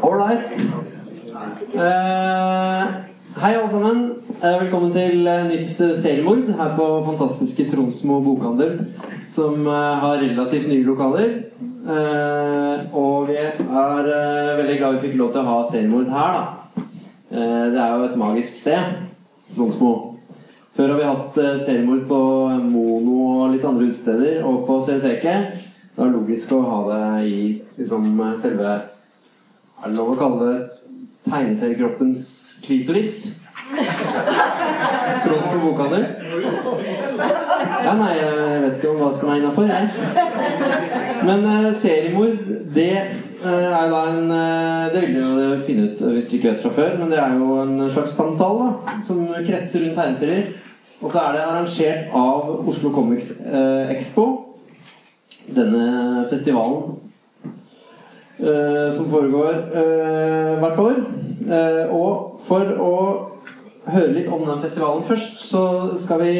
Ålreit. Eh, hei, alle sammen. Eh, velkommen til eh, nytt eh, seriemord her på fantastiske Tromsmo bokhandel, som eh, har relativt nye lokaler. Eh, og vi er veldig glad vi fikk lov til å ha seriemord her, da. Det er jo et magisk sted, Tromsmo. Før har vi hatt seriemord på Mono og litt andre utesteder, og på Serieteket. Det er logisk å ha det i liksom, selve Er det lov å kalle det tegneseriekroppens klitoris? Trons på bokhandel? Ja, nei, jeg vet ikke om hva som er innafor, jeg. Men uh, seriemord, det uh, er jo da en uh, Det vil dere finne ut hvis dere ikke vet fra før, men det er jo en slags samtale da, som kretser rundt tegneserier. Og så er det arrangert av Oslo Comics Expo denne festivalen eh, som foregår eh, hvert år. Eh, og for å høre litt om den festivalen først, så skal vi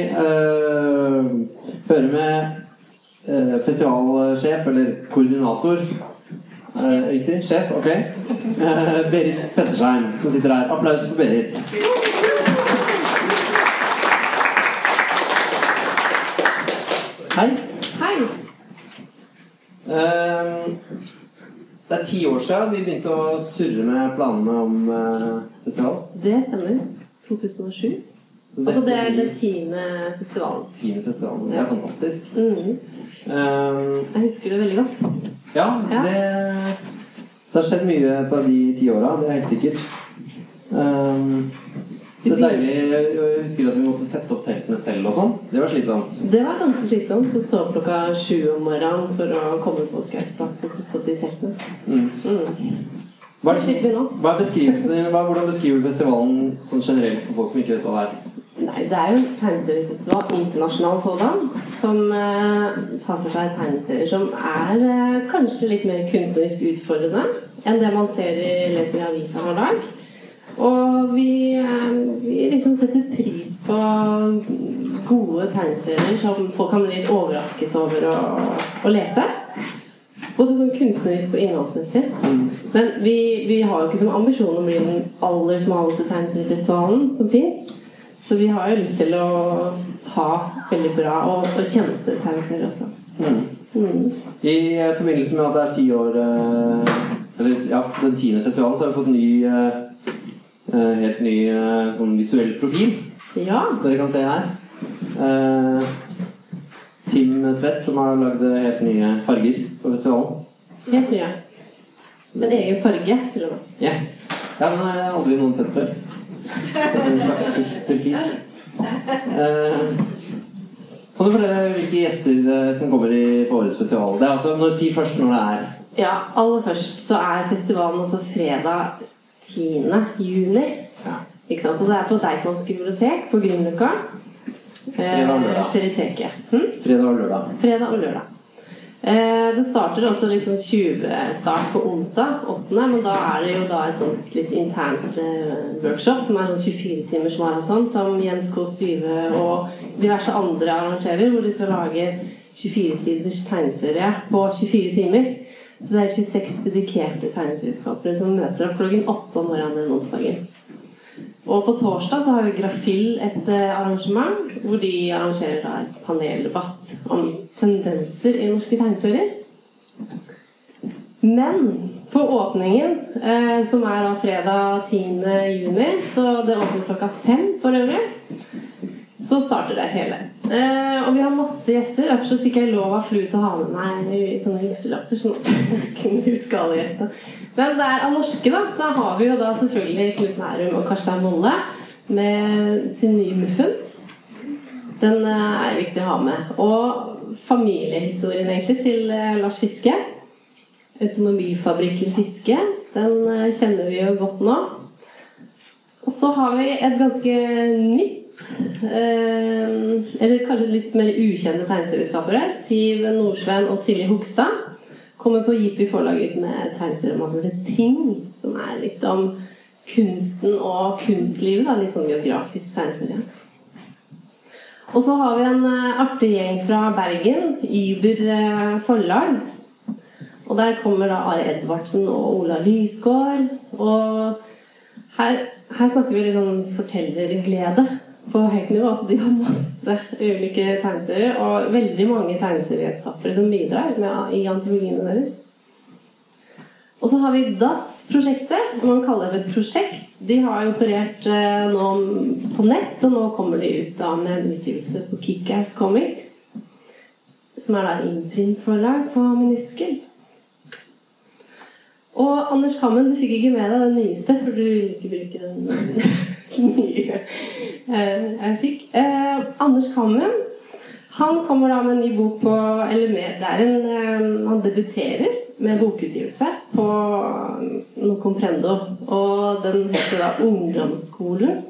høre med festivalsjef, eller koordinator Riktig? Sjef? Ok. Berit Pettersheim, som sitter her. Applaus for Berit. Hei. Hei! Ehm, Det er ti år siden vi begynte å surre med planene om eh, festival. Det stemmer. 2007. Altså det er den tiende festivalen. Tiende festivalen. Det er fantastisk. Mm. Ehm, Jeg husker det veldig godt. ja, det Det har skjedd mye på de ti åra, det er helt sikkert. Ehm, det er deilig Jeg husker at vi måtte sette opp teltene selv og sånn. Det var slitsomt. Det var ganske slitsomt å stå opp klokka sju om morgenen for å komme på Skausplass og sette opp de teltene. Mm. Mm. Hva er, nå. hva er beskrivelsen? Hva, hvordan beskriver du festivalen sånn generelt for folk som ikke vet hva det er? Nei, det er jo en tegneseriefestival, internasjonal sådan, som eh, tar for seg tegneserier som er eh, kanskje litt mer kunstnerisk utfordrende enn det man ser i, leser i avisa hver dag. Og vi, eh, vi liksom setter pris på gode tegneserier som folk kan bli litt overrasket over å, å lese. Både sånn kunstnerisk og innholdsmessig. Men vi, vi har jo ikke som ambisjon å bli den aller smaleste tegneseriefestivalen som fins. Så vi har jo lyst til å ha veldig bra og, og kjente tegneserier også. Mm. Mm. I forbindelse med at det er ti år eh, Eller ja, den tiende festivalen, så har vi fått ny eh, Helt ny eh, sånn visuell profil. Ja. Dere kan se her. Eh, Tim Tvedt, som har lagd helt nye farger på festivalen. Helt nye. En egen farge, til og med. Ja. ja, den har jeg aldri noen sett før. En slags turkis. Eh, kan du fortelle hvilke gjester eh, som kommer i, på årets festival? Det er altså, når, Si først når det er. Ja, aller først så er festivalen altså fredag 10. juni. Ja. Ikke sant? Og det er på Deichmans bibliotek på Grünerløkka. Fredag og lørdag. Eh. Hm? Fredag og lørdag. Fredag og lørdag. Eh, det starter også liksom 20-start på onsdag, 8., men da er det jo da et sånt litt internt eh, workshop som er en 24 timers maraton som Jens K. Styve og diverse andre arrangerer, hvor de skal lage 24-siders tegneserie på 24 timer. Så det er 26 dedikerte tegneserieskapere som møter opp klokken 8 om morgenen den onsdagen. Og på torsdag så har vi Grafill et eh, arrangement hvor de arrangerer da et paneldebatt om tendenser i norske tegneserier. Men på åpningen, eh, som er da fredag 10. juni, så det åpner klokka fem for øvrig, så starter det hele. Eh, og vi har masse gjester, derfor så fikk jeg lov av fru til å ha med meg i sånne jukselapper. sånn at jeg kunne huske alle gjestene. Men det er av norske, da, så har vi jo da selvfølgelig Knut Nærum og Karstein Wolle med sin nye Muffens. Den eh, er viktig å ha med. Og familiehistorien egentlig til eh, Lars Fiske. Automobilfabrikken Fiske. Den eh, kjenner vi jo godt nå. Og så har vi et ganske nytt eh, Eller kanskje litt mer ukjente tegneserieskapere. Siv Nordsven og Silje Hogstad kommer på Jippi forlag ut med tegneserieroman som heter Ting. Som er litt om kunsten og kunstlivet. Da, litt sånn geografisk tegneserie. Og så har vi en eh, artig gjeng fra Bergen, Yber eh, forlag. Og der kommer da Are Edvardsen og Ola Lysgård. Og her, her snakker vi litt sånn fortellerglede på høyt nivå. Altså de har masse ulike tegneserier og veldig mange tegneserieskapere som bidrar med, i antologiene deres. Og så har vi DAS-prosjektet. Man kaller det et prosjekt. De har jo operert eh, nå på nett, og nå kommer de ut da med en utgivelse på Kickass Comics. Som er da innprintforlag på Minuskel. Og Anders Kammen, du fikk ikke med deg den nyeste, for du vil ikke bruke den nye eh, jeg fikk. Eh, Anders Kammen han kommer da med en ny bok på Eller med, det er en, eh, han debuterer med bokutgivelse på noe Comprendo. Og den heter da 'Ungdomsskolen'.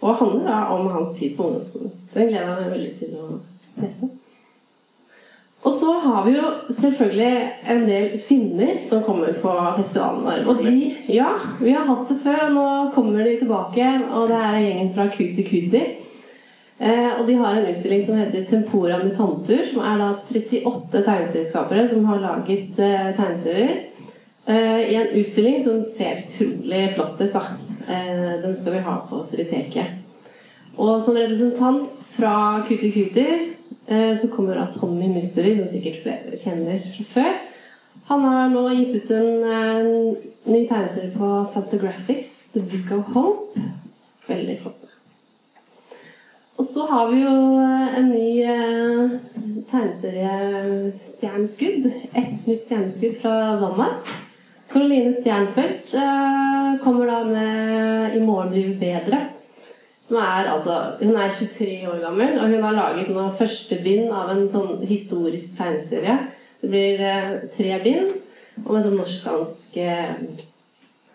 Og handler da om hans tid på ungdomsskolen. Den gleder jeg meg veldig til å lese. Og så har vi jo selvfølgelig en del finner som kommer på festivalen vår. Og de, ja, vi har hatt det før, og nå kommer de tilbake. Og det er gjengen fra Kuti Kuti. Eh, og de har en utstilling som heter Tempora mutantur, som er da 38 tegneserieskapere som har laget eh, tegneserier. Eh, I en utstilling som ser utrolig flott ut. da. Eh, den skal vi ha på Steriteket. Og som representant fra Kuti Kuti så kommer da Tommy Mystery, som sikkert flere kjenner fra før. Han har nå gitt ut en, en ny tegneserie på Fantagraphics, The Book of Hope. Veldig flott. Og så har vi jo eh, en ny eh, tegneserie, Stjerneskudd. Et nytt stjerneskudd fra Danmark. Caroline Stjernfeldt eh, kommer da med 'I morgen blir vi bedre'. Som er altså Hun er 23 år gammel, og hun har laget nå første bind av en sånn historisk tegneserie. Det blir eh, tre bind om en sånn norsk-dansk eh,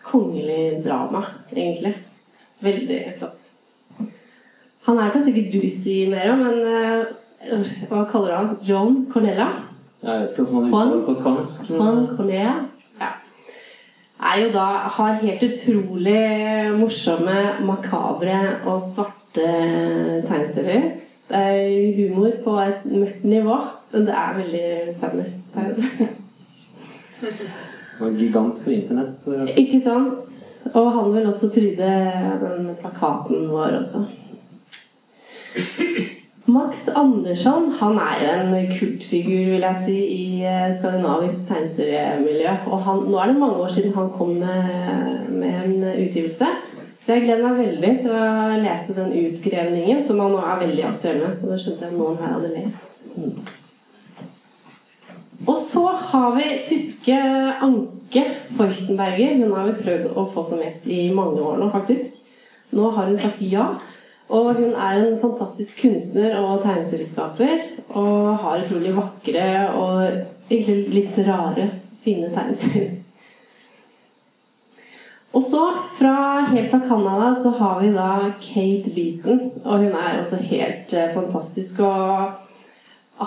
kongelig drama, egentlig. Veldig flott. Han her kan sikkert du si mer om, men eh, hva kaller du han? John Cornella? Jeg vet ikke hvordan man uttaler på spansk. Juan Cornella er jo da har helt utrolig morsomme, makabre og svarte tegneserier. Det er humor på et mørkt nivå, men det er veldig funny. Og gigant på internett. Ikke sant? Og han vil også pryde den plakaten vår også. Max Andersson han er jo en kultfigur vil jeg si, i eh, skandinavisk tegneseriemiljø. Og han, nå er det mange år siden han kom med, med, en utgivelse. Så jeg gleder meg veldig til å lese den utgrevningen, som han nå er veldig aktuell med. Og det skjønte jeg noen her hadde lest. Mm. Og så har vi tyske Anke Feuchtenberger. Hun har vi prøvd å få som gjest i mange år nå, faktisk. Nå har hun sagt ja. Og hun er en fantastisk kunstner og tegneserieskaper. Og har utrolig vakre og egentlig litt rare, fine tegneserier. Og så, fra, helt fra Canada, så har vi da Kate Beaton. Og hun er også helt eh, fantastisk. Og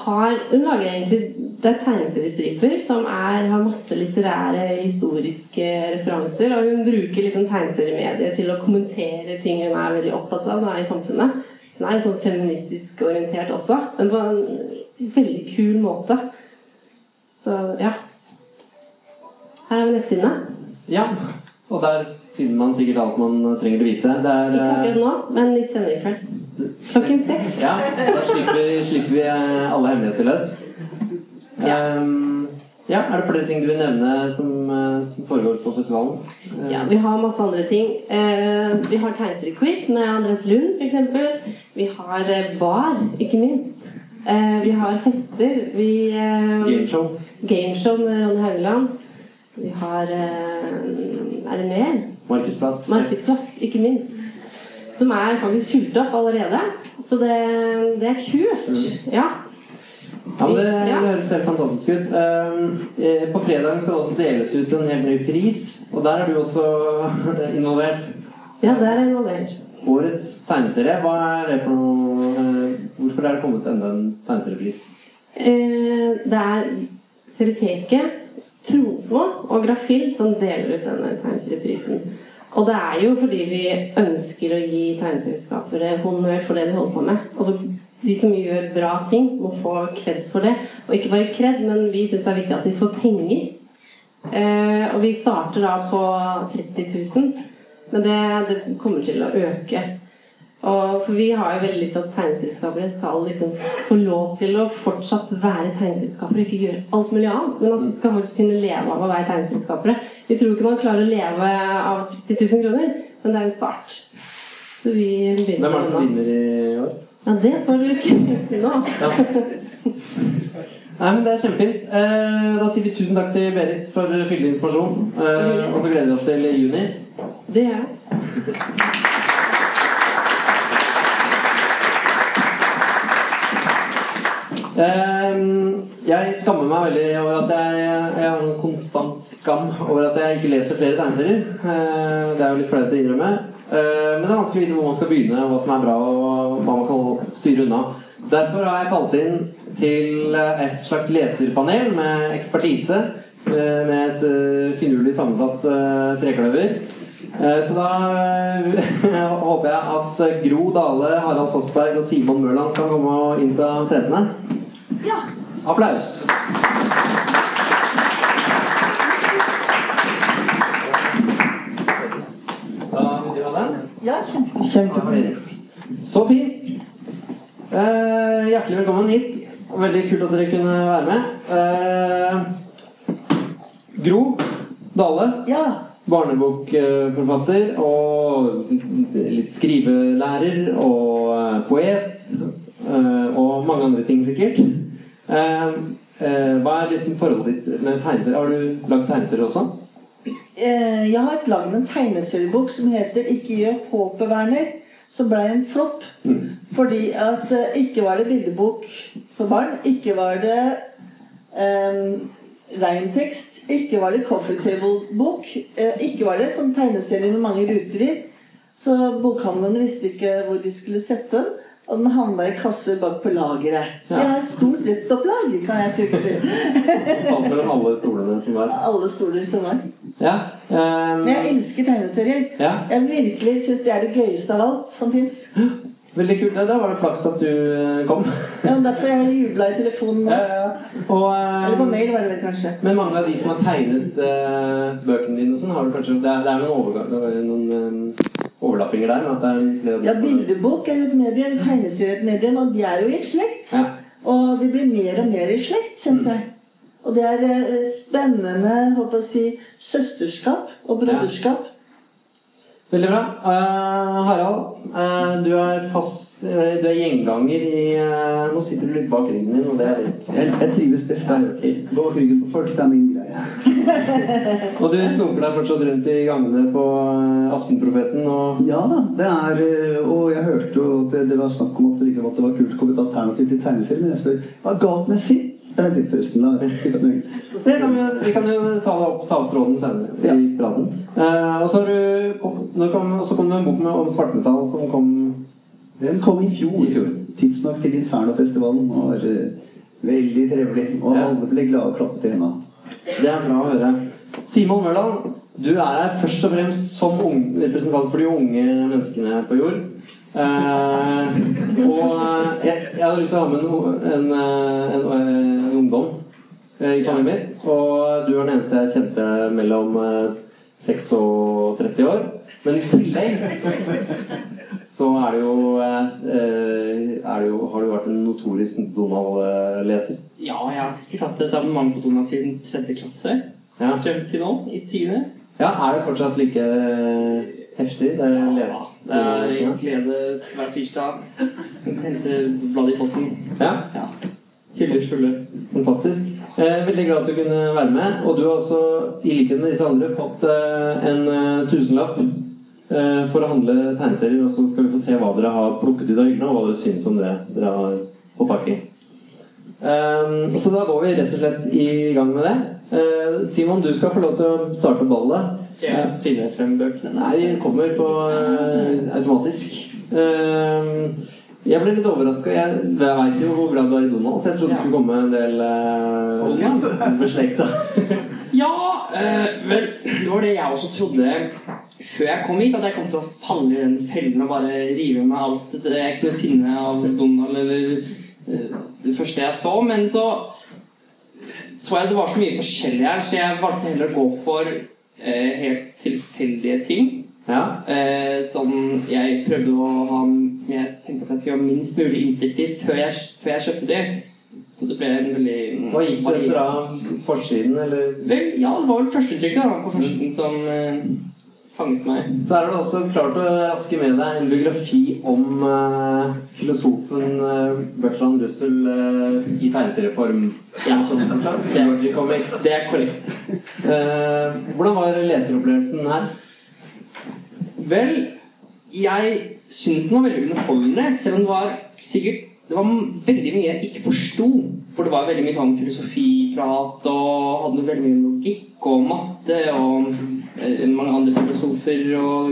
har, hun lager egentlig Det er tegneseriestriper som er, har masse litterære, historiske referanser. Og hun bruker liksom tegneseriemediet til å kommentere ting hun er veldig opptatt av da, i samfunnet. Så hun er liksom feministisk orientert også, men på en veldig kul måte. Så ja. Her er nettsidene. Ja. Og der finner man sikkert alt man trenger å vite. Det er, Ikke akkurat nå, men litt senere i kveld. Klokken seks. Ja, da slipper vi, slipper vi alle hemmeligheter løs. Ja. Um, ja, Er det flere ting du vil nevne som, eh, som foregår på festivalen? Ja, vi har masse andre ting. Vi har tegneseriequiz med Andres Lund, f.eks. Vi har bar, ikke minst. Vi har fester. Vi Gameshow. Gameshow med Ronny Haugland. Vi har Er det mer? Markedsplass. Markedsplass, ikke minst. Som er faktisk fulgt opp allerede. Så det, det er kult. Mm. Ja. Ja, men det, det høres helt fantastisk ut. Uh, på fredag skal det også deles ut en helt ny pris, og der er du også involvert. Ja, der er jeg involvert. Årets tegneserie, hva er det for noe uh, Hvorfor er det kommet enda en tegneseriepris? Uh, det er Serieteket, Tronsmo og Grafil som deler ut denne tegneserieprisen. Og det er jo fordi vi ønsker å gi tegneselskapere honnør for det de holder på med. Altså de som gjør bra ting, må få kred for det. Og ikke bare kred, men vi syns det er viktig at de får penger. Eh, og vi starter da på 30 000, men det, det kommer til å øke. Og for Vi har jo veldig lyst til at tegneselskapere skal liksom få lov til å fortsatt være tegneselskapere, ikke gjøre alt mulig annet. Men at de skal faktisk kunne leve av å være tegneselskapere. Vi tror ikke man klarer å leve av 30 000 kroner, men det er en start. Så vi begynner Hvem er det som vinner i år? Ja, det får du ikke vite nå. Ja. Nei, men Det er kjempefint. Eh, da sier vi tusen takk til Berit for fyldig informasjon. Eh, og så gleder vi oss til juni. Det gjør jeg. Jeg skammer meg veldig over at jeg, jeg har en konstant skam over at jeg ikke leser flere tegneserier. Eh, det er jo litt flaut å innrømme. Eh, men det er vanskelig å vite hvor man skal begynne, hva som er bra, og hva man kan styre unna. Derfor har jeg kalt inn til et slags leserpanel med ekspertise. eh, Med et eh, finurlig sammensatt eh, trekløver. Så da håper jeg at Gro Dale, Harald Fossberg og Simon Mørland kan komme og innta setene. Ja. Applaus. Da vil dere ha den? Ja, kjempe, kjempe. Så fint. Eh, hjertelig velkommen hit. Veldig kult at dere kunne være med. Eh, Gro Dale, Ja. barnebokforfatter og litt skrivelærer og eh, poet. eh, og mange andre ting, sikkert. Eh, eh, hva er liksom forholdet ditt med tegneserier? Har du lagd tegneserier også? Eh, Jeg har lagd en tegneseriebok som heter 'Ikke gjør håpet, Werner', som ble en flopp. Mm. Fordi at eh, ikke var det bildebok for barn, ikke var det um, rein tekst, ikke var det coffee table-bok, ikke var det sånn tegneserie med mange ruter i. Så bokhandlerne visste ikke hvor de skulle sette den. Og den havna i kasser bak på lageret. Så jeg har et stort restopplag, kan jeg trygt si. Falt mellom alle stolene som var. Alle stoler som var. Ja. um... Men jeg elsker tegneserier. ja. Jeg virkelig syns det er det gøyeste av alt som fins. Veldig kult. Da var det flaks at du eh, kom. Ja, derfor jeg jubla i telefonen nå. Og, um... Eller på mail, var det vel kanskje. Men mange av de som har tegnet uh, bøkene dine, og sånn, har du kanskje Det er, det er noen, overgang, det er noen eh, overlappinger der? At det er Ja, bildebok er jo et medie, tegneserie er et medium, og de er jo i slekt. Ja. Og de blir mer og mer i slekt, syns jeg. Og det er eh, spennende håper jeg å si, søsterskap og broderskap. Veldig bra. Uh, Harald, uh, du er fast uh, Du er gjenganger i Nå sitter du litt bak ryggen din, og det er litt Jeg, jeg trives best der. Bak ryggen på folk, det er min. Og du snoker deg fortsatt rundt i gangene på eh, Aftenprofeten og Ja da, det er øh, Og jeg hørte jo at det, det var snakk om at, liksom, at det var kult å komme et alternativ til tegneserie. men jeg spør hva er galt med sitt? Vent litt, forresten. Det kan vi, vi kan jo ta det opp, ta opp tråden senere Ja. i praten. Eh, og så har du kom, kom, så kom det en bok med, om svartmetall som kom Den kom i fjor. I fjor. Tidsnok til Infernofestivalen. Og var øh, veldig trivelig. Og Ja. alle ble glade og klappet i hendene. Det er bra å høre. Simon Mørland, du er her først og fremst som representant for de unge menneskene på jord. Eh, og jeg, jeg hadde lyst til å ha med en, en, en, en ungdom eh, i panelet mitt. Og du er den eneste jeg kjente mellom eh, 6 og 30 år. Men i tillegg så er det jo, eh, er det jo Har du vært en notorisk Donald-leser? Ja, jeg har sikkert hatt et abonnement på Donald siden tredje klasse. Ja. Frem til nå, i tiende. Ja, er det fortsatt like heftig? Det er les Det er en glede hver tirsdag. Hente bladet i posten. Ja, Ja. Hyller fulle. fantastisk. Eh, veldig glad at du kunne være med. Og du har også, i likhet med disse andre, fått eh, en eh, tusenlapp eh, for å handle tegneserier. Og så skal vi få se hva dere har plukket ut av hyllene, og hva dere syns om det dere har fått tak i. Um, så da går vi rett og slett i gang med det. Eh, Simon, du skal få lov til å starte ballet. Skal jeg finne frem bøkene? Nei, de kommer på eh, automatisk. Eh, jeg ble litt overraska. Jeg, jeg veit jo hvor glad du er i Donald, så jeg trodde det skulle komme en del uh, beslekta. Ja, eh, vel, det var det jeg også trodde før jeg kom hit, at jeg kom til å falle i den fellen og bare rive med alt det jeg kunne finne av Donald eller eh, det første jeg så. Men så så jeg det var så mye forskjellig her, så jeg valgte heller å gå for eh, helt tilfeldige ting. Ja. Eh, som jeg prøvde å ha Som jeg tenkte at jeg skulle ha minst mulig innsikt i før jeg, før jeg kjøpte de. Så det ble en veldig Hva gikk du etter da? Forsiden, eller? Vel, ja, det var vel førsteinntrykket på forsiden som eh, fanget meg. Så er det også klart å raske med deg en biografi om uh, filosofen uh, Bertrand Russell uh, i tegneserieform. Ja. Energy Comics. Det er korrekt. Hvordan var leseropplevelsen her? Vel, jeg syns den var veldig underholdende, selv om det var sikkert det var veldig mye jeg ikke forsto. For det var veldig mye sånn filosofiprat og hadde veldig mye logikk og matte og mange andre filosofer og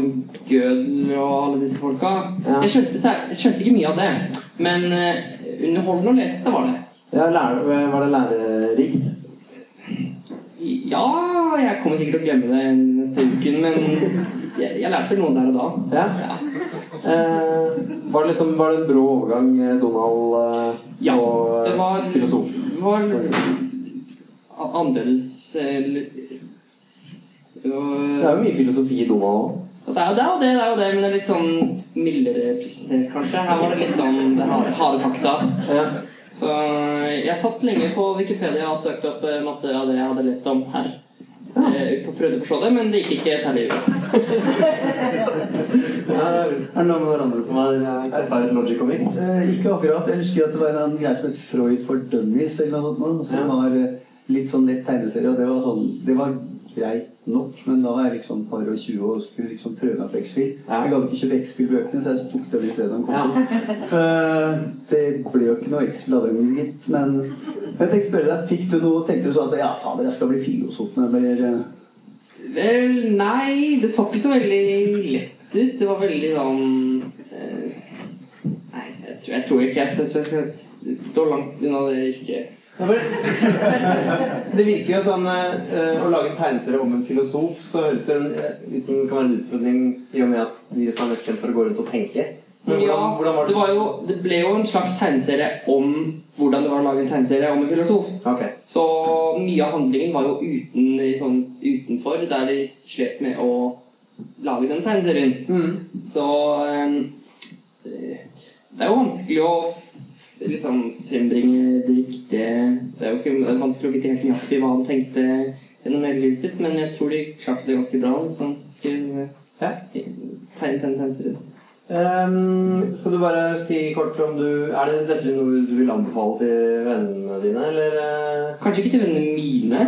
Gödel og alle disse folka. Ja. Jeg, skjønte, jeg skjønte ikke mye av det, men eh, underholdende å lese det var det. Ja, lære, var det lærerikt? Ja, jeg kommer sikkert til å glemme det neste uken, men jeg, jeg lærte noe der og da. Ja. Eh, var, det liksom, var det en brå overgang, eh, Donald eh, Ja, og eh, det var filosof? Var annerledes eh, Det er jo mye filosofi i Donald òg. Det er jo det, og det, det er jo det, men det er litt sånn mildere presentert, kanskje. Her var det litt sånn det harde, harde fakta. Ja. Så jeg satt lenge på Wikipedia og søkte opp eh, masse av det jeg hadde lest om her. Ja. Jeg prøvde å forstå det, men det gikk ikke særlig bra. Er det noen av andre som har testa ut Logic Comics? Eh, ikke akkurat. Jeg husker at det var en greie som het Freud for dummies, eller noe sånt, som Ja. var eh, litt sånn lett tegneserie, og det var, sånn, det var greit nok, men da var jeg liksom par og 20 og skulle liksom prøve meg på X-Fill. Ja. Jeg gadd ikke kjøpe X-Fill-bøkene, så jeg tok dem i stedet. en kompis. Eh, det ble jo ikke noe X-Fill av den, gitt, men jeg tenkte spørre deg, fikk du noe, tenkte du sånn at ja, fader, jeg skal bli filosof blir eh, Vel, nei, det så ikke så veldig lett ut. Det var veldig sånn uh, Nei, jeg tror, jeg tror ikke jeg, jeg, jeg, jeg står langt unna det yrket. Det virker jo sånn eh, Å lage en tegneserie om en filosof, så høres det eh, ut som det kan være en utfordring i og med at de som er mest kjent for å gå rundt og tenke. Men Ja, hvordan, hvordan var det, det? var jo, det ble jo en slags tegneserie om hvordan det var å lage en tegneserie om en filosof. Okay. Så mye av handlingen var jo uten, sånn, utenfor, der de slet med å lage den tegneserien. Mm. Så eh, det er jo vanskelig å liksom frembringe det riktige Det er jo ikke det er vanskelig å vite helt nøyaktig hva han tenkte gjennom hele livet sitt, men jeg tror de klarte det ganske bra. Liksom. Skrev Ja. tegnet den Ehm, skal du bare si kort om du Er det dette noe du vil anbefale til vennene dine, eller? eh, Kanskje ikke til vennene mine,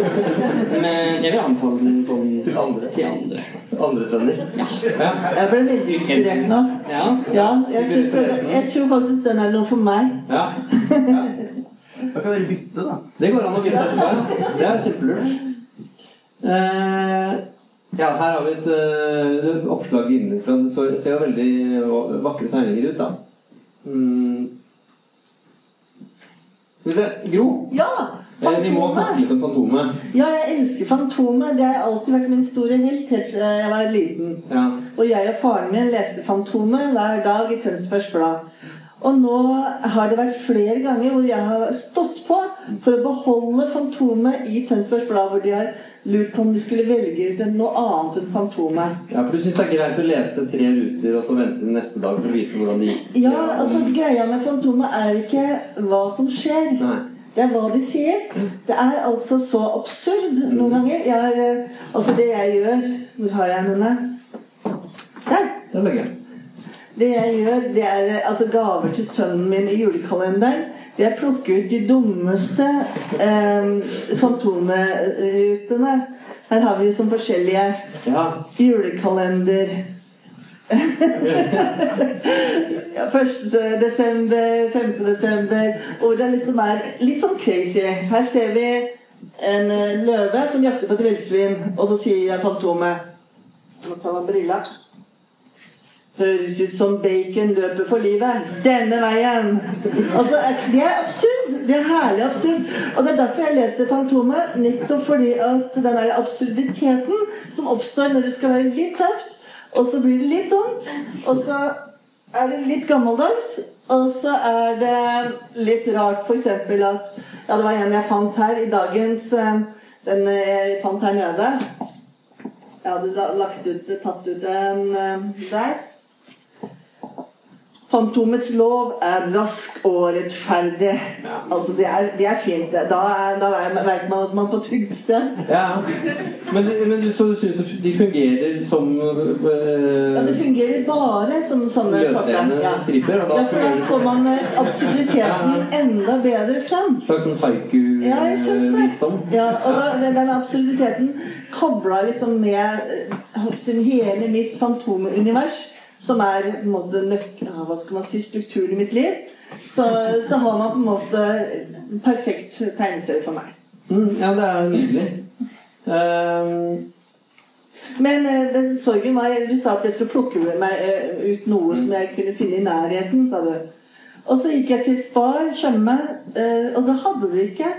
men jeg vil anbefale den sånn Til andre. Til andre. Andres venner? Ja. Ja. Jeg ble veldig inspirert nå. ja. Ja, jeg, synes jeg tror faktisk den er noe for meg. ja. Da kan dere bytte, da. Det går an å bytte etterpå. Det er kjempelurt. Eh, ja, her har vi et uh, oppslag innenfra. Det så- ser jo veldig vakre tegninger ut, da. Mm. Skal vi se. Gro. Ja! Fantomet. vi må snakke litt om Fantomet. Ja, jeg elsker Fantomet. Det har alltid vært min store helt helt fra jeg var liten. Ja. Og jeg og faren min leste Fantomet hver dag i Tønsbergs Blad. Og nå har det vært flere ganger hvor jeg har stått på for å beholde Fantomet i Tønsbergs Blad, hvor de har lurt på om de skulle velge ut noe annet enn Fantomet. ja, for du syns det er greit å lese tre ruter og så vente til neste dag for å vite hvordan det gikk? Ja, altså Greia med Fantomet er ikke hva som skjer. Nei. Det er hva de sier. Det er altså så absurd noen ganger. Jeg har, eh, altså det jeg gjør Hvor har jeg henne? Der. Det er begge. Det jeg gjør, det er altså gaver til sønnen min i julekalenderen. Det er å plukke ut de dummeste eh, fantomrutene. Her har vi liksom forskjellige Ja. julekalender. ja, 1. desember, 5. desember Hvor det liksom er litt sånn crazy. Her ser vi en eh, løve som jakter på et villsvin, og så sier jeg Fantomet Jeg må ta meg brilla. Høres ut som bacon løper for livet. Denne veien! Altså, Det er absurd! det er herlig absurd. Og det er derfor jeg leser Fantomet. Nettopp fordi at den der absurditeten som oppstår når det skal være litt tøft, og så blir det litt dumt, og så er det litt gammeldags, og så er det litt rart f.eks. at Ja, det var en jeg fant her i dagens eh, Den jeg fant her nede. Jeg hadde lagt ut, tatt ut en eh, der. Fantomets lov er rask og rettferdig. Ja. Altså, det er, det er fint. Da, er, da vet man at man er på trygt sted. Ja. Men, men så du syns de fungerer som Ja, det fungerer bare som sånne løsrevne Ja. striper? Og da Ja, for da får man eh, absurditeten enda bedre fram. slags sånn haiku-visdom? Ja, og da, den, absurditeten kobla liksom med eh, hele mitt fantomunivers, som er hva skal man si, strukturen i mitt liv, så, så har man på en måte perfekt tegneserie for meg. Mm, ja, det er jo nydelig. Um, Men eh, det, sorgen var Du sa at jeg skulle plukke meg eh, ut noe som jeg kunne finne i nærheten, sa du. Og så gikk jeg til Spar Tjøme, eh, og da hadde de ikke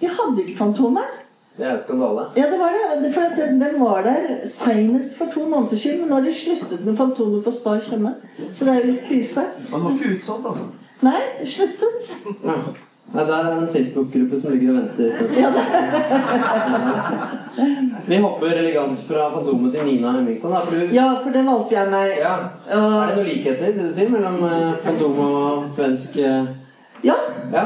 De hadde ikke Fantomet. Det er skandale. Ja, det var det. For at den, den var der senest for to måneder siden. Men nå har de sluttet med Fantomet på Spar Tjøme. Så det er jo litt krise. Han var ikke utsolgt, da? Nei, sluttet. Ja. Nei, der er en Facebook-gruppe som ligger og venter. Ja, Vi hopper elegant fra Fantomet til Nina Hemmingsson. Da, for du, ja, for det valgte jeg meg. ja. Er det noen likheter det du sier, mellom Fantomet og svensk eh, ja, Ja?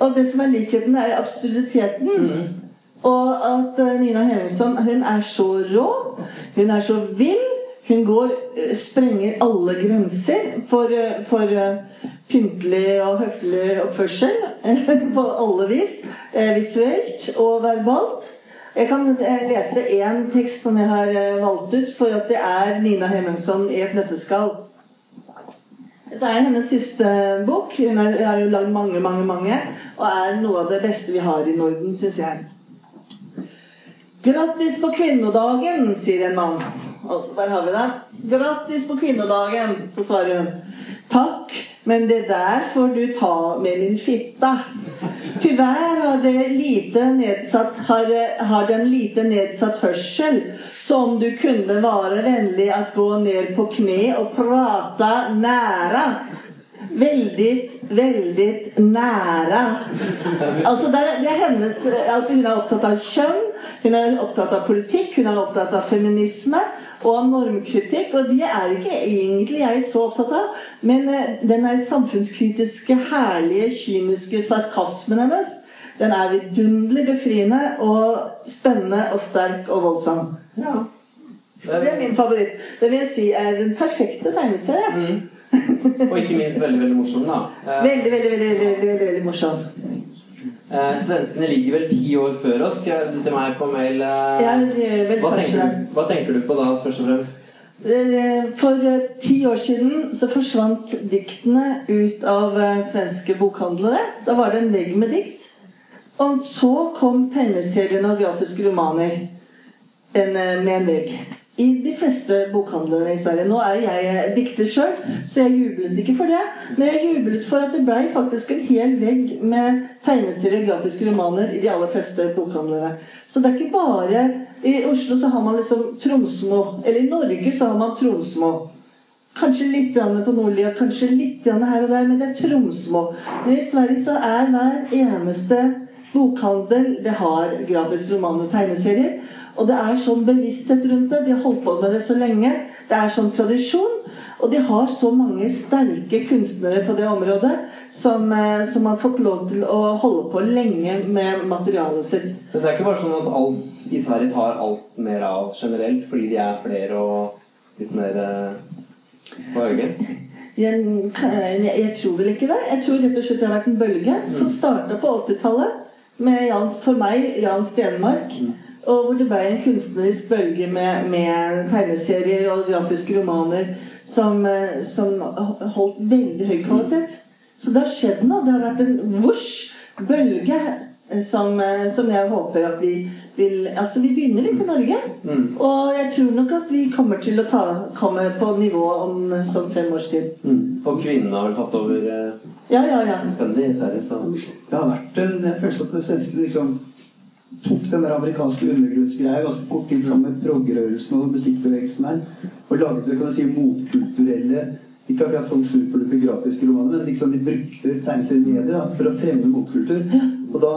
og det som er likheten, er absurditeten. Mm. Og at eh, Nina Hemmingsson hun er så rå, hun er så vill. Hun går, eh, sprenger alle grenser for, eh, for pyntelig og høflig oppførsel. På alle vis. Visuelt og verbalt. Jeg kan lese én tekst som jeg har valgt ut, for at det er Nina Hemmingsson i et nøtteskall. Dette er hennes siste bok. Hun har jo lagd mange, mange, mange. Og er noe av det beste vi har i Norden, syns jeg. Grattis på kvinnedagen, sier en mann. Altså, der har vi det. Grattis på kvinnedagen, så svarer hun. Takk, men det der får du ta med min fitta. Tyvärr har, det lite nedsatt, har, har den lite nedsatt hørsel, så om du kunne være vennlig at gå ned på kne og prate næra. Veldig, veldig nære. Altså det er, det er hennes altså Hun er opptatt av kjønn, hun er opptatt av politikk, hun er opptatt av feminisme og av normkritikk. Og de er ikke egentlig jeg så opptatt av. Men eh, den samfunnskritiske, herlige, kyniske sarkasmen hennes, den er vidunderlig befriende og spennende og sterk og voldsom. ja. Så det er min favoritt. Det vil jeg si er den perfekte tegneserie. Mm. Og ikke minst veldig, veldig morsom, da. Eh, Veldig, veldig, veldig, veldig, veldig, veldig morsom. eh, svenskene ligger vel ti år før oss, skrev du til meg på mail. eh. Ja, vel hva, tenker du, hva tenker du på da, først og fremst? Eh, For eh, ti år siden så forsvant diktene ut av svenske bokhandlere. Da var det en vegg med dikt. Og så kom tegneseriene og grafiske romaner en, med en vegg. I de fleste bokhandlere i Sverige. Nå er jeg eh, dikter sjøl, så jeg jublet ikke for det. Men jeg jublet for at det blei faktisk en hel vegg med tegneserier og grafiske romaner i de aller fleste bokhandlere. Så det er ikke bare I Oslo så har man liksom Tromsmo. Eller i Norge så har man Tromsmo. Kanskje litt på Nordlia, kanskje litt her og der, men det er Tromsmo. Men i Sverige så er hver eneste bokhandel det har grafiske romaner og tegneserier. Og det er sånn bevissthet rundt det. De har holdt på med det så lenge. Det er sånn tradisjon. Og de har så mange sterke kunstnere på det området som, eh, som har fått lov til å holde på lenge med materialet sitt. Det er ikke bare sånn at alt i Sverige tar alt mer av generelt, fordi de er flere og litt mer eh, på øyet. Jeg, jeg, tror vel ikke det. Jeg tror rett og slett det har vært en bølge som starta på 80-tallet med Jans, for meg Jan Stenmark. Og hvor det ble en kunstnerisk bølge med, med tegneserier og grafiske romaner som, eh, som holdt veldig høy kvalitet. Så det har skjedd noe. Det har vært en vosj, bølge, eh, som, eh, som jeg håper at vi vil Altså, vi begynner litt i Norge. Mm. Og jeg tror nok at vi kommer til å ta, komme på nivå om sånn fem års tid. Mm. Og kvinnene har vel tatt over eh, Ja, ja, ja. fullstendig i Sverige, så Det har vært en føler at det svenske liksom tok den der amerikanske undergrunnsgreia ganske fort inn sammen med prog-rørelsen og musikkbevegelsen her. Og laget det kan du si, motkulturelle Ikke akkurat sånn superduper grafiske romaner, men liksom de brukte tegneseriemedier for å fremme motkultur. Og, da,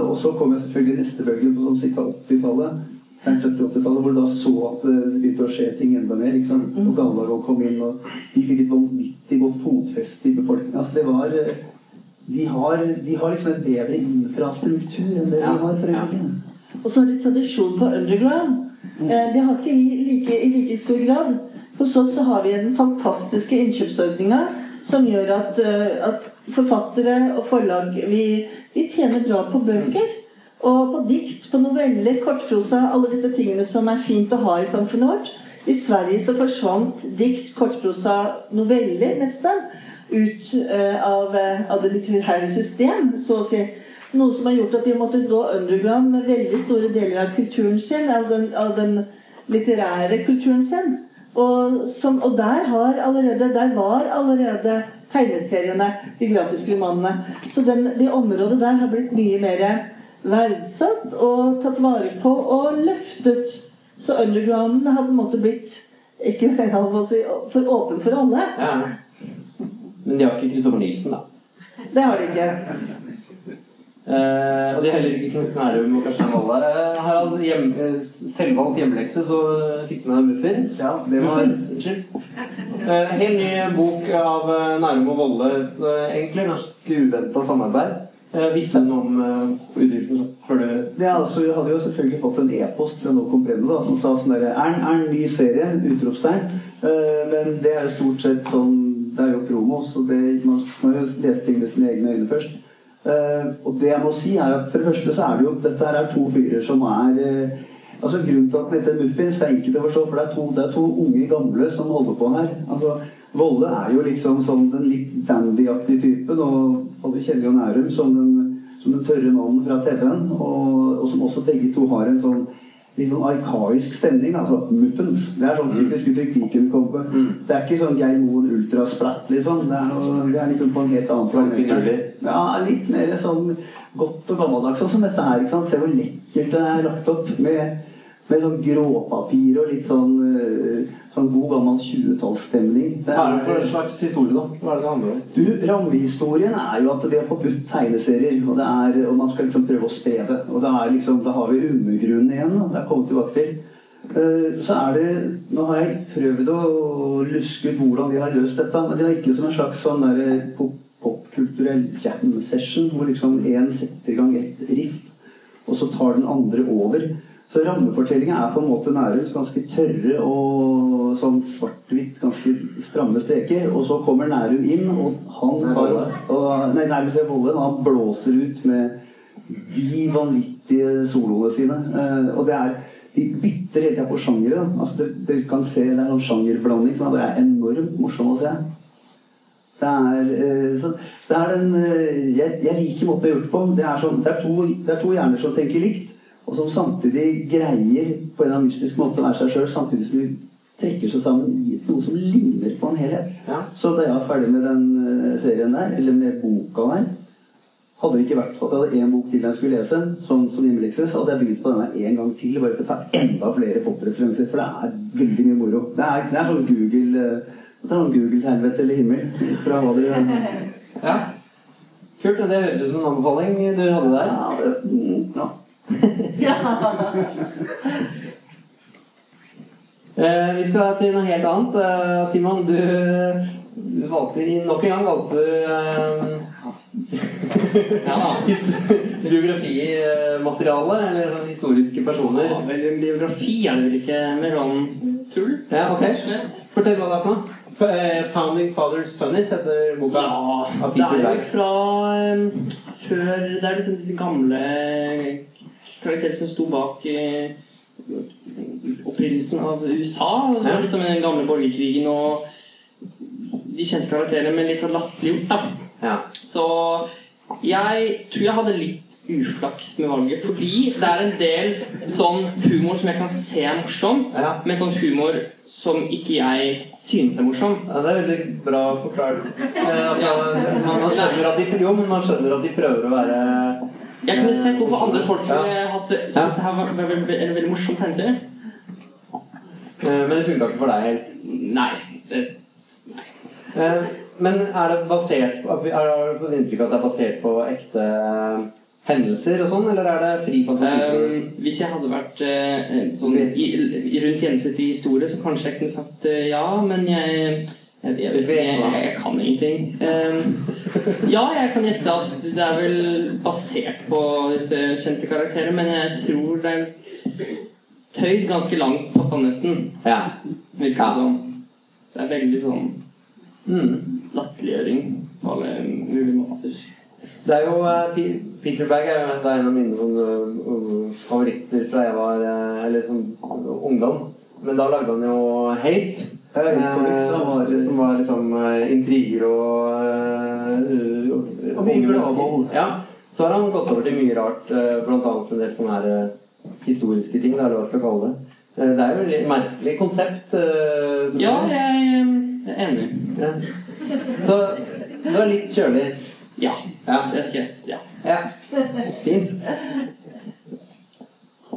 og så kom jeg selvfølgelig neste bølge på sånn ca. 80-tallet. 70-80-tallet, hvor du da så at det begynte å skje ting enda mer. ikke sant? Og Gallarov kom inn, og de fikk et vanvittig godt fotfeste i befolkningen. Altså det var eh, de har, de har liksom en bedre infrastruktur enn det Ja, vi har for ja. øyeblikket. Og så har de tradisjon på underground. Mm. Det har ikke vi like, i like stor grad. Hos oss så har vi den fantastiske innkjøpsordninga som gjør at, eh, at forfattere og forlag vi, vi tjener bra på bøker. Og på dikt, på noveller, kortprosa, alle disse tingene som er fint å ha i samfunnet vårt. I Sverige så forsvant dikt, kortprosa, noveller nesten ut eh, av, eh, av det litterære system, så å si. Noe som har gjort at de har måttet gå underground med veldig store deler av kulturen sin, av den, av den litterære kulturen sin. Og, som, og der, allerede, der var allerede tegneseriene, de grafiske romanene. Så den, det området der har blitt mye mer verdsatt og tatt vare på og løftet. Så undergrounden har på en måte blitt ikke si, for åpen for alle. ja. Men de har ikke Kristoffer Nilsen, da. Det har de ikke. Uh, og de har heller ikke Knut Nærum og Karsten Wold der. Eh, Harald, hjem, eh, selvvalgt hjemmelekse, så eh, fikk du med deg Muffins. Ja, det var- Muffins, unnskyld. Uh, helt ny bok av Nærum og Volle. et, egentlig ganske uventa samarbeid. Eh, visste du noe om uh, utgivelsen før du Det er altså, Vi hadde jo selvfølgelig fått en e-post fra No Comprendo da, som sa sånn derre Er den- ny serie? Utropstegn. Uh, men det er jo stort sett sånn Det er jo promo, så det, man må jo lese ting med sine egne øyne først. Uh, og det jeg må si, er at for det første så er det jo Dette her er to fyrer som er uh, Altså Grunnen til at den heter Muffins, det er enkelt å forstå, for det er to, det er to unge gamle som holder på her. Altså, Volle er jo liksom sånn den litt dandy-aktige typen, og, og vi kjenner jo Nærum som den, som den tørre mannen fra TV-en, og, og som også begge to har en sånn litt sånn arkaisk stemning. Altså muffins. Det er sånn typisk uttrykk de kunne komme på. Det er ikke sånn Geir Moen ultrasplatt, liksom. Det er, noe, det er liksom på en helt annen planet. Ja, litt mer sånn godt og gammeldags. Sånn som dette her. ikke sant? Se hvor lekkert det er lagt opp. Med, med sånn gråpapir og litt sånn, eh, sånn god gammel 20-tallsstemning. Det Hva er det for en slags historie, da? Hva er det det handler om? du, Rammehistorien er jo at de har forbudt tegneserier, og, det er, og man skal liksom prøve å spre det. Og det er liksom, da har vi undergrunnen igjen. Da. Det er kommet tilbake til. Eh, Så er det Nå har jeg prøvd å luske ut hvordan de har løst dette, men det er ikke som en slags sånn der pop- popkulturell jam session, hvor liksom én setter i gang et riff, og så tar den andre over. Så rammefortellinga er på en måte Nærums ganske tørre og sånn svart-hvitt, ganske stramme streker. Og så kommer Nærum inn, og han tar og, Nei, Nærum sier Volle. Han blåser ut med de vanvittige soloene sine. Eh, og det er De bytter hele tida på sjangere. Altså, dere, kan se det er noen sjangerblanding som er bare enormt morsom å se. Det er, eh, så, så det er den eh, jeg, jeg liker måten det er gjort på. Det er, sånn, det, er to, det er to hjerner som tenker likt, og som samtidig greier på en eller annen mystisk måte å være seg sjøl, samtidig som de trekker seg sammen i noe som ligner på en helhet. Ja. Så da jeg var ferdig med den eh, serien der, eller med boka der hadde det ikke vært for at jeg hadde én bok til jeg skulle lese, som, som hjemmelekse, hadde jeg begynt på denne en gang til, bare for å ta enda flere popreferanser. For det er veldig mye moro. Det er, det er sånn Google eh, det er sånn Google-helvete eller himmel. Fra hva dere Ja. Kult. Det høres ut som en anbefaling du hadde der. Ja, det, mm, ja. Eh, vi skal til noe helt annet. Eh, Simon, du, du valgte nok en gang valgte eh, ja, biografimateriale, eller historiske personer. Ja, vel, en biografi er det vel ikke mer sånn tull? Ja, ok. Fortell hva det er for noe. Eh, 'Founding Fathers Funnies' heter boka. Ja, Av det er jo fra um, før Det er liksom disse gamle karakterer som sto bak eh, opprinnelsen av USA. Det var liksom den gamle borgerkrigen og de kjente karakterene, men litt sånn latterliggjort, da. Ja. Så jeg tror jeg hadde litt uflaks med valget. Fordi det er en del sånn humor som jeg kan se er morsom, Ja. men sånn humor som ikke jeg synes er morsom. Ja, det er veldig bra forklart. Eh, altså, man, skjønner at de, jo, men man skjønner at de prøver å være Jeg kunne sett hvorfor andre folk ville hatt synes Ja. det her var en veldig morsom tegneserie. eh, Men det funka ikke for deg helt. Nei. Det, nei. Eh, Men er det basert på Har du fått inntrykk av at det er basert på ekte hendelser og sånn, eller er det fri fantasi? Um, hvis jeg hadde vært eh, sånn, i, i, rundt gjennomsnittet i historie, så kanskje jeg kunne sagt eh, ja, men jeg jeg, jeg, jeg, jeg, kan ingenting. Um, ja, jeg kan gjette at det er vel basert på disse kjente karakterene, men jeg tror det er tøyd ganske langt på sannheten. Ja. Virker Ja. det. Det er veldig sånn Mm. latterliggjøring på alle mulige måter. Det er jo uh, Peter Berg er, jo- det er en av mine sånne, uh, favoritter fra jeg var uh, Eller som ungdom. Men da lagde han jo Hate. Ja, Hate som var- eh, som var liksom eh, intriger og uh, Og mye gladvold. Ja. Så har han gått over til mye rart, bl.a. en del sånne her eh, historiske ting, eller hva jeg skal kalle det. Eh, Det er jo et merkelig konsept. eh, som- Ja, jeg er enig. ja. Så du er litt kjølig. Ja. Ja. Det skal jeg Ja. Ja, fint.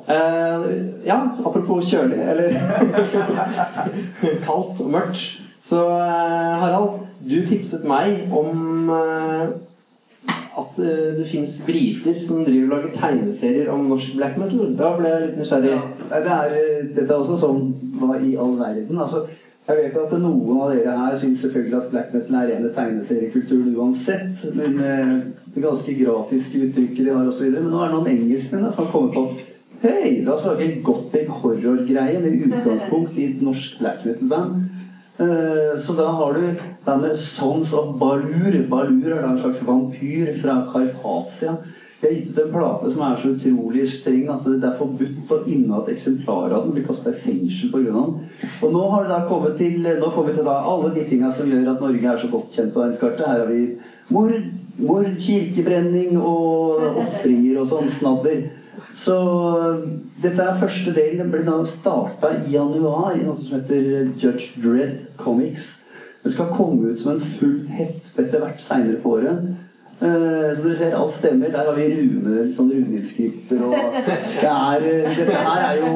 Eh, ja, apropos kjølig, eller kaldt og mørkt. Så eh, Harald, du tipset meg om eh, at det fins briter som driver og lager tegneserier om norsk black metal. Da ble jeg litt nysgjerrig. Ja, det er, dette er også sånn Hva i all verden? Altså, jeg vet at noen av dere her syns selvfølgelig at black metal er rene tegneseriekulturen uansett. Men med det ganske grafiske uttrykket de har osv. Men nå er det noen engelskmenn som har kommet på Hei, la oss lage en gothic horror-greie med utgangspunkt i et norsk black metal-band. Eh, Så da har du bandet Sons of Balur. Balur er da en slags vampyr fra Karpatia. De har gitt ut en plate som er så utrolig streng at det er forbudt å inneha et eksemplar av den. Blir kasta i fengsel pga. den. Og nå har det da kommet til, nå kommer vi til da alle de tinga som gjør at Norge er så godt kjent på verdenskartet. Her har vi mord, mord kirkebrenning og ofringer og sånn snadder. Så dette er første del. Den ble da starta i januar i noe som heter Judge Dredd Comics. Den skal komme ut som en fullt hefte etter hvert seinere på året. Uh, Så dere ser, alt stemmer. Der har vi rune, sånn runeinnskrifter og det er, eh, Dette her er jo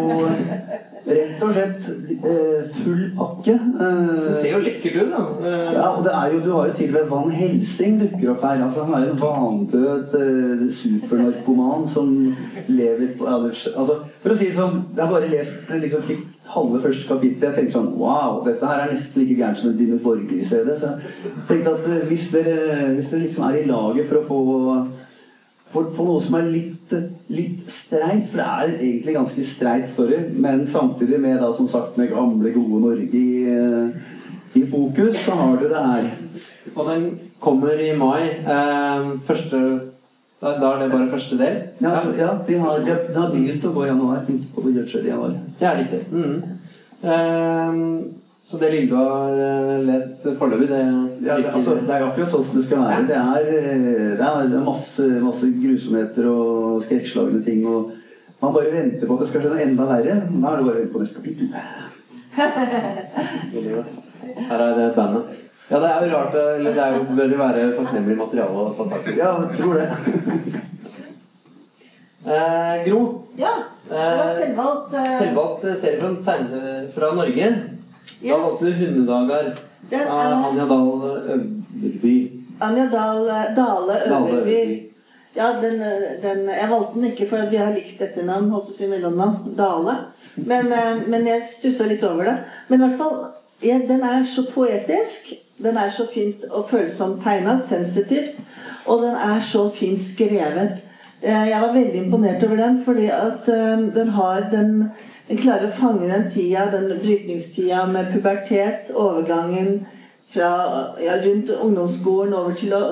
rett og slett eh, full pakke. Eh, Det ser jo lekkert ut, da. Eh, ja, og det er jo, Du har jo til og med Van Helsing dukker opp her. altså Han er en vandød eh, supernarkoman som lever på altså, For å si det sånn, jeg bare lest liksom, fikk halve første kapittel. Jeg tenkte sånn Wow, dette her er nesten like gærent som en Dimmu Borger i stedet. Så jeg tenkte at hvis dere, hvis dere liksom er i laget for å få for, for noe som er litt, litt streit, for det er egentlig ganske streit story, men samtidig med da som sagt med gamle, gode Norge i, eh, i fokus, så har du det her. Og den kommer i mai. Eh, første da, da er det bare første del? Ja, altså, ja de, har, de, har- de har begynt å gå i januar. Begynt å gå i januar. Ja, riktig. Mm. Eh, så det lille du har eh, lest foreløpig, det Ja, det, altså, det er jo akkurat sånn som det skal være. Det er, eh, det er, masse, masse grusomheter og skrekkslagne ting. Og man bare venter på at det skal skje noe enda verre. Da er det bare å vente på neste kapittel. Her er det bandet. Ja, det er jo rart, eh, eller det er jo, bør jo være takknemlig materiale å ta tak i. Ja, jeg tror det. Eh, Gro, Ja, det var eh, selvvalgt. eh, selvvalgt serie fra, fra Norge. Da valgte du 'Hundedager' av er- Anja Dahl Øverby. Anja Dahl eh, Dale Øverby. Ja, den, eh, den, jeg valgte den ikke, for vi har likt etternavn, holdt på å si mellomnavn. Dale. Men, eh, men jeg stussa litt over det. Men i hvert fall, ja, den er så poetisk. Den er så fint og følsomt tegna, sensitivt. Og den er så fint skrevet. Eh, Jeg var veldig imponert over den, fordi at eh, den har den klarer å fange den tida, den brytningstida med pubertet, overgangen fra ja, rundt ungdomsskolen over til å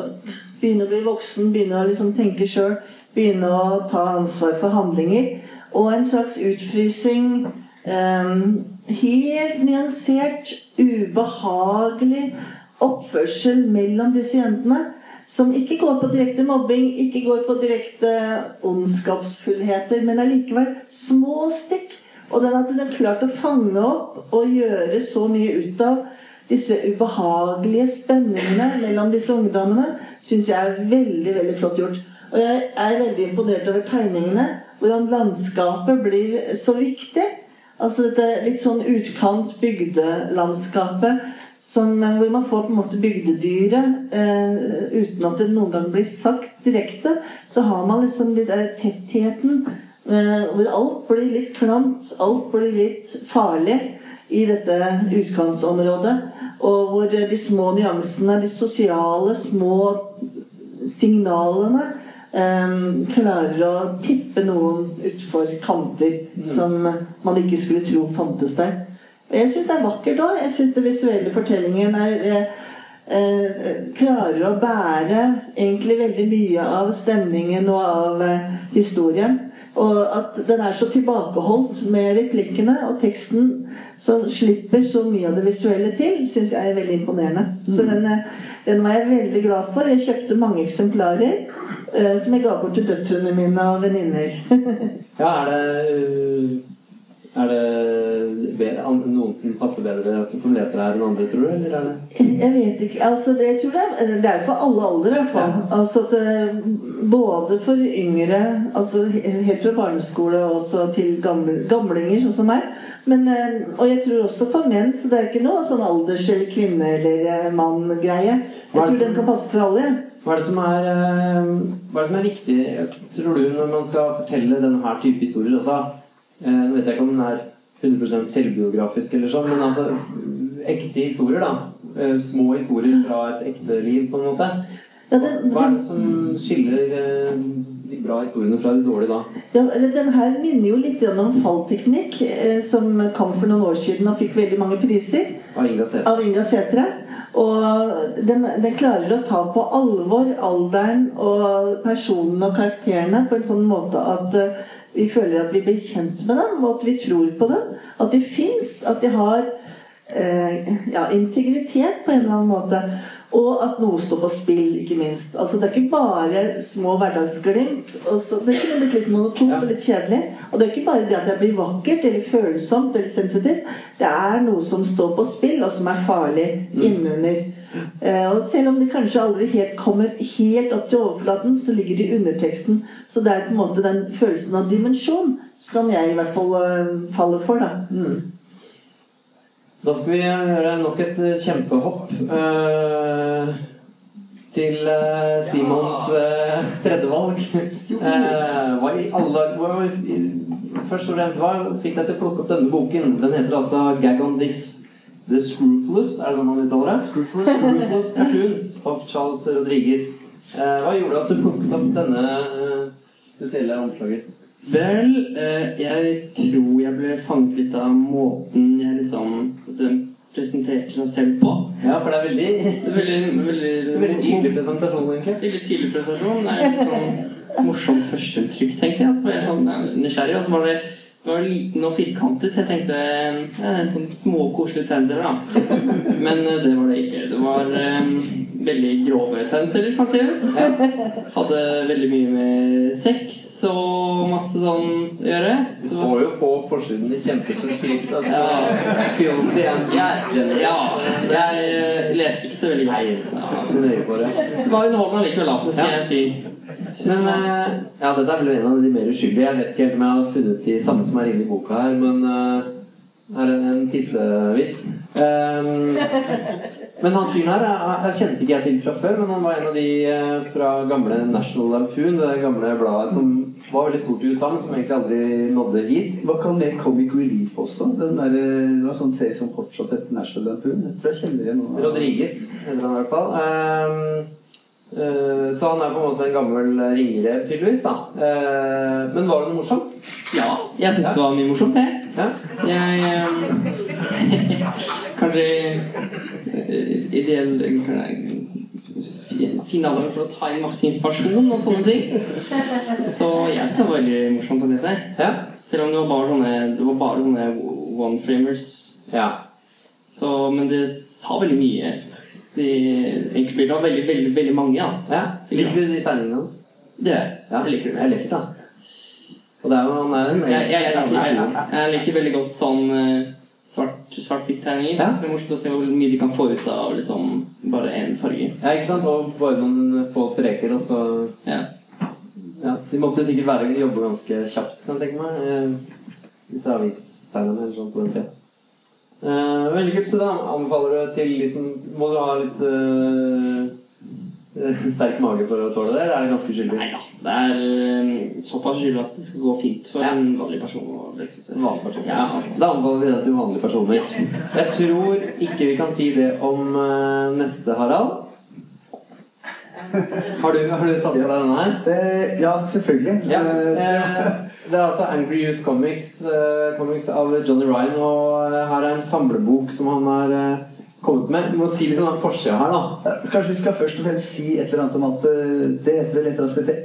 begynne å bli voksen, begynne å liksom tenke sjøl, begynne å ta ansvar for handlinger. Og en slags utfrysing. Um, helt nyansert, ubehagelig oppførsel mellom disse jentene som ikke går på direkte mobbing, ikke går på direkte ondskapsfullheter, men allikevel små stikk. Og den at hun har klart å fange opp og gjøre så mye ut av disse ubehagelige spenningene mellom disse ungdommene, syns jeg er veldig veldig flott gjort. Og jeg er veldig imponert over tegningene. Hvordan landskapet blir så viktig. Altså dette litt sånn utkant bygdelandskapet som, hvor man får på en måte bygdedyret eh, uten at det noen gang blir sagt direkte. Så har man liksom den tettheten hvor alt blir litt klamt, alt blir litt farlig i dette utkantsområdet. Og hvor de små nyansene, de sosiale små signalene eh, klarer å tippe noen utfor kanter som man ikke skulle tro fantes der. Jeg syns det er vakkert òg. Jeg syns den visuelle fortellingen er eh, eh, klarer å bære egentlig veldig mye av stemningen og av eh, historien. Og at den er så tilbakeholdt med replikkene og teksten som slipper så mye av det visuelle til, syns jeg er veldig imponerende. Så den, eh, den var jeg veldig glad for. Jeg kjøpte mange eksemplarer eh, som jeg ga bort til døtrene mine og venninner. Ja, er det Er det bedre, noen som passer bedre som leser her enn andre, tror du? Eller er det Jeg vet ikke. altså det, jeg tror det, er, det er for alle aldre. i hvert fall. Altså at, eh, både for yngre, altså helt fra barneskole og også til gamle, gamlinger, sånn som meg. Men, eh, og jeg tror også for menn, så det er ikke noe sånn alders- eller kvinne- eller eh, mann-greie. Jeg det tror som- den kan passe for alle. Hva er det som er, eh, hva er, det som er viktig, tror du, når man skal fortelle denne type historier? Altså, eh, nå vet jeg ikke om den er 100% selvbiografisk, eller sånn, men altså ekte historier, da. Eh, Små historier fra et ekte liv, på en måte. Hva er det som skiller eh, de bra historiene fra de dårlige, da? Ja, den her minner jo litt om fallteknikk, eh, som kom for noen år siden og fikk veldig mange priser. Av Inga? Sætre. Og den, den klarer å ta på alvor alderen og personene og karakterene på en sånn måte at eh, vi føler at vi blir kjent med dem, og at vi tror på dem. At de fins. At de har eh, ja, integritet på en eller annen måte. Og at noe står på spill, ikke minst. Altså Det er ikke bare små hverdagsglimt. og så- det kunne blitt litt monotont og litt kjedelig. Og det er ikke bare det at jeg blir vakkert eller følsomt eller sensitivt. Det er noe som står på spill, og som er farlig innunder. Eh, og selv om det kanskje aldri helt kommer helt opp til overflaten, så ligger det i underteksten. Så det er på en måte den følelsen av dimensjon som jeg i hvert fall eh, faller for. da. Da skal vi gjøre nok et eh, kjempehopp eh, til eh, Simons eh, tredjevalg. Eh, hva i alle Først og fremst, hva fikk deg til å plukke opp denne boken? Den heter altså 'Gag on This'. The Scrufulous, er det sånn man uttaler det? Scrufulous, Scrufulous Cartoons of Charles Rodriguez. Eh, hva gjorde at du plukket opp denne spesielle omslaget? Vel, eh, jeg tror jeg ble fanget litt av måten jeg liksom Den presenterte seg selv på. Ja, for det er veldig, Det er veldig, veldig, veldig tydelig presentasjon, egentlig. Veldig tydelig presentasjon. Det er litt sånn morsomt førsteinntrykk, tenkte jeg. Så var jeg sånn nysgjerrig. Og så var det, det var liten og firkantet. Jeg tenkte ja, en sånn små, koselige tegneserier, da. Men eh, det var det ikke. Det var um, veldig grove tegneserier, fant jeg ut. Hadde veldig mye med sex og masse sånn å gjøre. Det står jo på forsiden i kjempestor skrift at Ja. Filthy and jeg, ja, jeg eh, leste ikke så veldig godt. Ja, Så nøye på det. det var underholdende det skal jeg si. Men eh, ja, dette er vel en av de mer uskyldige. Jeg vet ikke helt om jeg har funnet de samme som er inne i boka her, men eh, her er en tissevits. Um, men han fyren her jeg, jeg kjente ikke jeg til fra før, men han var en av de eh, fra gamle National Lampoon, det der gamle bladet som var veldig stort i USA, men som egentlig aldri nådde hit. Hva kan det Comic Relief også? Den der, det var sånn serie som fortsatt heter National Lampoon. Jeg tror jeg kjenner igjen noen av Rodriguez heter han i hvert fall. Ehm, eh, så han er på en måte en gammel ringrev, tydeligvis. da. Eh, men var det noe morsomt? Ja, jeg syns det var mye morsomt, det. Ja. Jeg eh, Kanskje eh, ideell fin- fin for å ta inn masse informasjon og sånne ting. Så jeg synes det var veldig morsomt å lese. Ja. Selv om det var bare sånne, det var bare sånne one-framers. ja. Så, men det sa veldig mye. De enkeltbildene. Og veldig, veldig, veldig mange. Ja. Ja. Liker du de tegningene hans? Det er Ja. jeg liker det. Jeg liker det. Og det er jo han er en Jeg, jeg, jeg, jeg liker veldig godt sånn eh, svart- svart-hvitt-tegninger. Ja. Det er morsomt å se hvor mye de kan få ut av liksom bare én farge. Ja, ikke sant? Og bare noen få streker, og så Ja. Ja, De måtte sikkert være, jobbe ganske kjapt, kan jeg tenke meg. eh, Disse avistegnerne eller sånn på den tida. Eh, veldig kult. Så da anbefaler du til liksom Må du ha litt uh, sterk mage for å tåle det, eller er det ganske skyldig? Nei da. Det er eh, såpass skyldig at det skal gå fint for Ja. en vanlig person. vanlig person. Ja. Da anbefaler vi det til vanlige personer. Jeg tror ikke vi kan si det om uh, neste, Harald. Har du, har du tatt for deg denne her? Eh, ja, selvfølgelig. Ja, Uh, det er altså Angry Youth Comics, uh, comics av Johnny Ryan. Og eh, her er en samlebok som han har uh, kommet med. Vi må si litt om den forsida her, da. Ja, Kanskje vi skal først og fremst si et eller annet om at det heter vel et eller annet som heter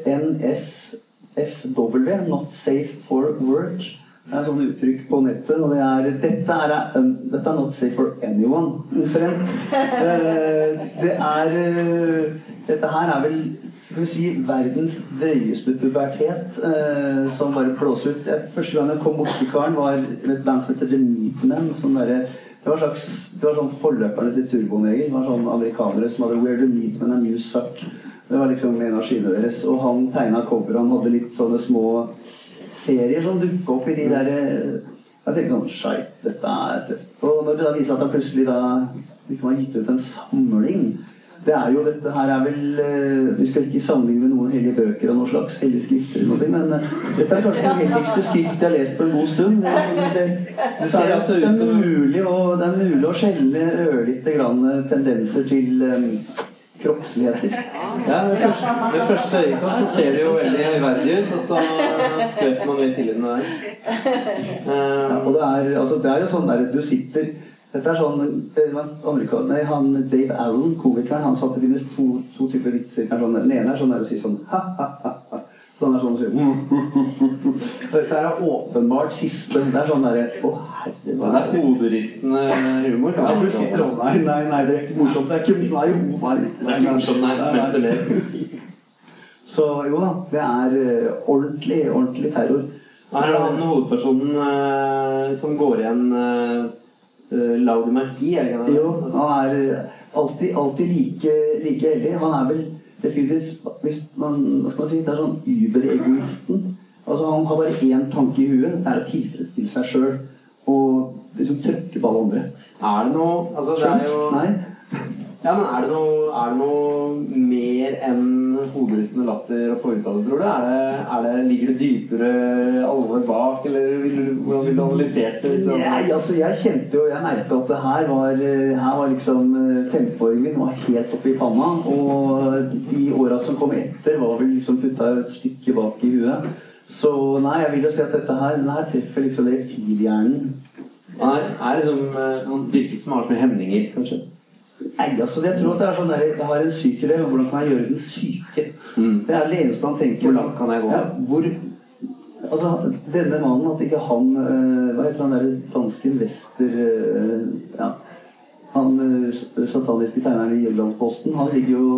NSFW, Not Safe for Work. Det er sånne uttrykk på nettet, og det er Dette er, un, dette er not safe for anyone, omtrent. Eh, det er Dette her er vel vi si, verdens drøyeste pubertet eh, som bare blåser ut. Jeg, første gang jeg kom borti karen, var et band som heter The Neatmen. Sånn det var, slags, det var sånn forløperne til Turboneger. Det var sånn amerikanere som hadde Where the meat men and you suck. Det var liksom en av skyene deres. Og han tegna cover. Han hadde litt sånne små serier som dukka opp i de der eh, Jeg tenkte sånn Skeit, dette er tøft. Og når det da viser at han plutselig da liksom har gitt ut en samling det er jo dette her er vel eh, Vi skal ikke sammenligne med noen hellige bøker av noe slags hellige skrifter, eller noe, men eh, dette er kanskje den helligste skrift jeg har lest på en god stund. Det er, ser, Det ser er altså det, er mulig å, det er mulig å skjelne ørlite grann eh, tendenser til um, kroppsligheter. Ja, ved første, ved første øyekast så ser det jo veldig høyverdig ut, og så støter man litt til den der. Ja, og det er, altså, det er jo sånn der du sitter Dette er sånn det var nei, han Dave Allen, komikeren, han sa at det finnes to, to typer vitser. Er Sånn, den ene er sånn der å si sånn ha-ha-ha. Så han er sånn å si Dette er åpenbart siste. Det er sånn derre Å, herre det er hoderystende humor. Ja, du sitter og Nei, nei, nei, det er ikke morsomt. Det er ikke Nei, jo, nei. Det er ikke morsomt, nei, mens du ler. Så jo da, det er eh, ordentlig, ordentlig terror. Er det han hovedpersonen eh, som går igjen uh, Laudi er det ikke? Jo, han er eh, alltid, alltid like, like heldig. Han er vel definitivt hvis man, Hva skal man si? Det er sånn überegoisten. Altså, han har bare én tanke i huet. Det er å tilfredsstille seg sjøl og liksom trykke på alle andre. Er det noe Altså, det er jo Nei. Ja, men er det noe, er det noe mer enn hoderystende latter av det, tror du? Er det, er det, ligger det dypere alvor bak, eller hvordan ville du analysert det? Liksom? Nei, altså jeg kjente jo, jeg merka at det her var, eh, her var liksom Femteåringen min var helt oppe i panna. Og de åra som kom etter, var vel liksom putta et stykke bak i huet. Så nei, jeg vil jo si at dette her, dette her treffer liksom reptilhjernen. Er, er liksom, eh, han virker ikke som han har så mye hemninger, kanskje. Nei, altså jeg tror at det er sånn der, Jeg har en syke men hvordan kan jeg gjøre den syke? Mm. Det er det eneste han tenker. Hvor langt kan jeg gå? Ja, hvor, altså, denne mannen, at ikke han øh, Hva heter han derre dansken Wester øh, ja, Han øh, sataniske tegneren i Jyllandsposten, han ligger jo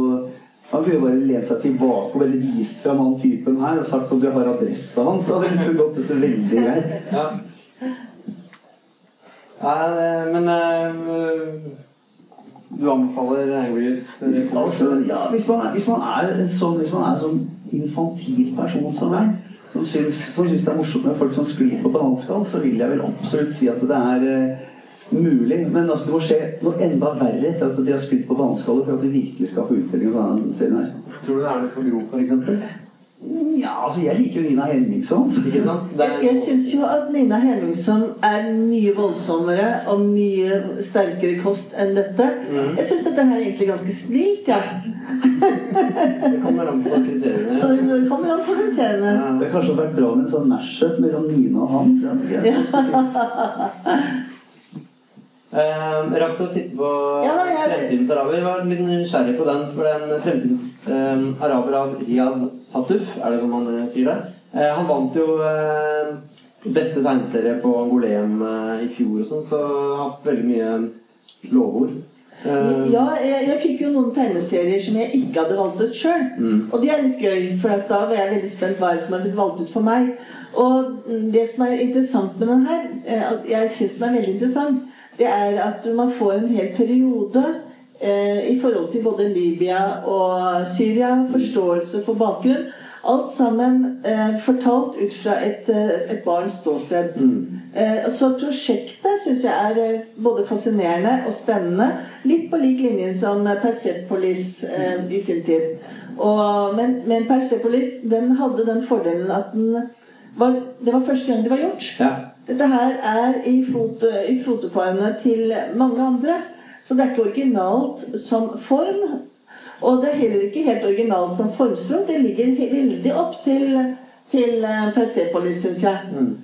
han kunne jo bare lent seg tilbake og bare vist fram han typen her og sagt at du har adressa hans. Så hadde det liksom gått dette veldig greit. Ja. Ja, men eh, du anbefaler Angrius? eh, Altså, ja, hvis man hvis man er sånn, hvis man er sånn infantil person som meg, som syns, som syns det er morsomt med folk som sklir på bananskall, så vil jeg vel absolutt si at det er eh, mulig. Men altså, det må skje noe enda verre etter at de har skutt på bananskallet for at de virkelig skal få uttelling på denne serien her. Tror du det er noe for grov, eksempel? Ja, altså, jeg liker jo Nina Henriksson. Ikke sant? Det er, Jeg syns jo at Nina Helmingsson er mye voldsommere og mye sterkere kost enn dette. Mm. Jeg syns dette her er egentlig ganske snilt, ja. det kommer an på kriteriene. Så det kommer an på kriteriene. Ja. Det kanskje hadde vært bra med en sånn mashup mellom Nina og han. Det hadde. Eh, rakk du å titte på Ja, nei, jeg- Fremtidens araber? Var litt nysgjerrig på den. For den Fremtidens eh, araber av Riyad Satuf, er det som han eh, sier det? Eh, han vant jo eh, beste tegneserie på Angoleum eh, i fjor og sånn, så har hatt veldig mye lovord. Eh, Ja, jeg, jeg fikk jo noen tegneserier som jeg ikke hadde valgt ut sjøl. Mm. Og det er litt gøy, for da var jeg veldig spent hva som er blitt valgt ut for meg. Og det som er interessant med den her, jeg syns den er veldig interessant, det er at man får en hel periode eh, i forhold til både Libya og Syria, forståelse for bakgrunn. Alt sammen eh, fortalt ut fra et, eh, et barns ståsted. Eh, så prosjektet syns jeg er eh, både fascinerende og spennende. Litt på lik linje som Persepolis eh, i sin tid. Og, men, men Persepolis den hadde den fordelen at den var, det var første gang det var gjort. ja. Dette her er i, fot, i fotoformene til mange andre. Så det er ikke originalt som form. Og det er heller ikke helt originalt som formspråk. Det ligger veldig opp til, til eh, Persepolis, syns jeg. Mm.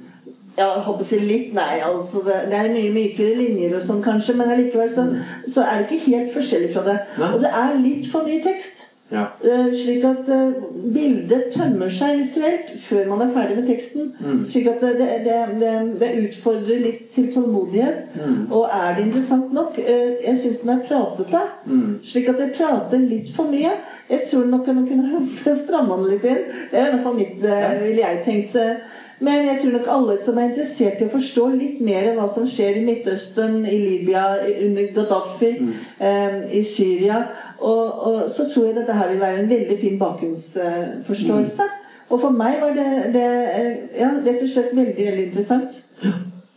Ja, jeg håper å si litt, nei. altså Det, det er mye mykere linjer og sånn, kanskje, men allikevel så, så er det ikke helt forskjellig fra det. Og det er litt for mye tekst. Ja. Eh, slik at eh, bildet tømmer seg visuelt før man er ferdig med teksten. Slik at det, det, det, det, det utfordrer litt til tålmodighet. Og er det interessant nok? Eh, jeg syns den er pratete. Slik at jeg prater litt for mye. Jeg tror nok den kunne stramme den litt inn. Det er i hvert fall mitt, eh, ville jeg tenkt. Men jeg tror nok alle som er interessert i å forstå litt mer hva som skjer i Midtøsten, i Libya, under Gaddafi, eh, i Syria, og, og så tror jeg dette her vil være en veldig fin bakgrunnsforståelse. Og for meg var det, det eh, ja, rett og slett veldig, veldig interessant.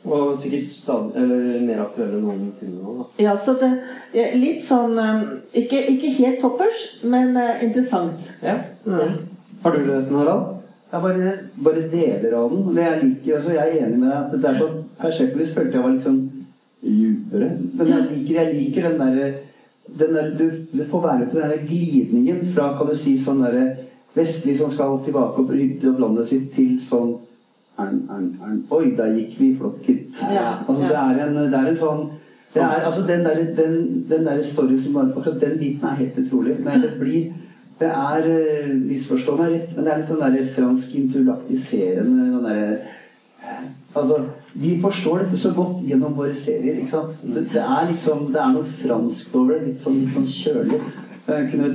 Og sikkert stadig, eller mer aktuelle enn noensinne nå. da. Ja, så det er litt sånn eh, Ikke, ikke helt toppers, men eh, interessant. Ja. Mm. Har du lest den, Harald? Jeg bare, bare deler av den. Det jeg liker, altså jeg er enig med deg at det er sånn Persepolis følte jeg var litt sånn dypere. Men jeg liker, jeg liker den derre der, du, du får være på den der glidningen fra kan du si sånn derre vestlig som skal tilbake og bryte opp landet sitt, til sånn ern, ern, ern. Oi, der gikk vi flokket. Ja, Altså, ja. det, er en, det er en sånn er, altså, den der, den, den der storyen som bare på den biten er helt utrolig. Men det blir det er eh, Misforstå meg rett, men det er litt sånn der fransk intellektiserende den derre Altså, vi forstår dette så godt gjennom våre serier. ikke sant? Det, det er liksom, det er noe franskt over det. Litt sånn, litt sånn kjølig. Jeg kunne,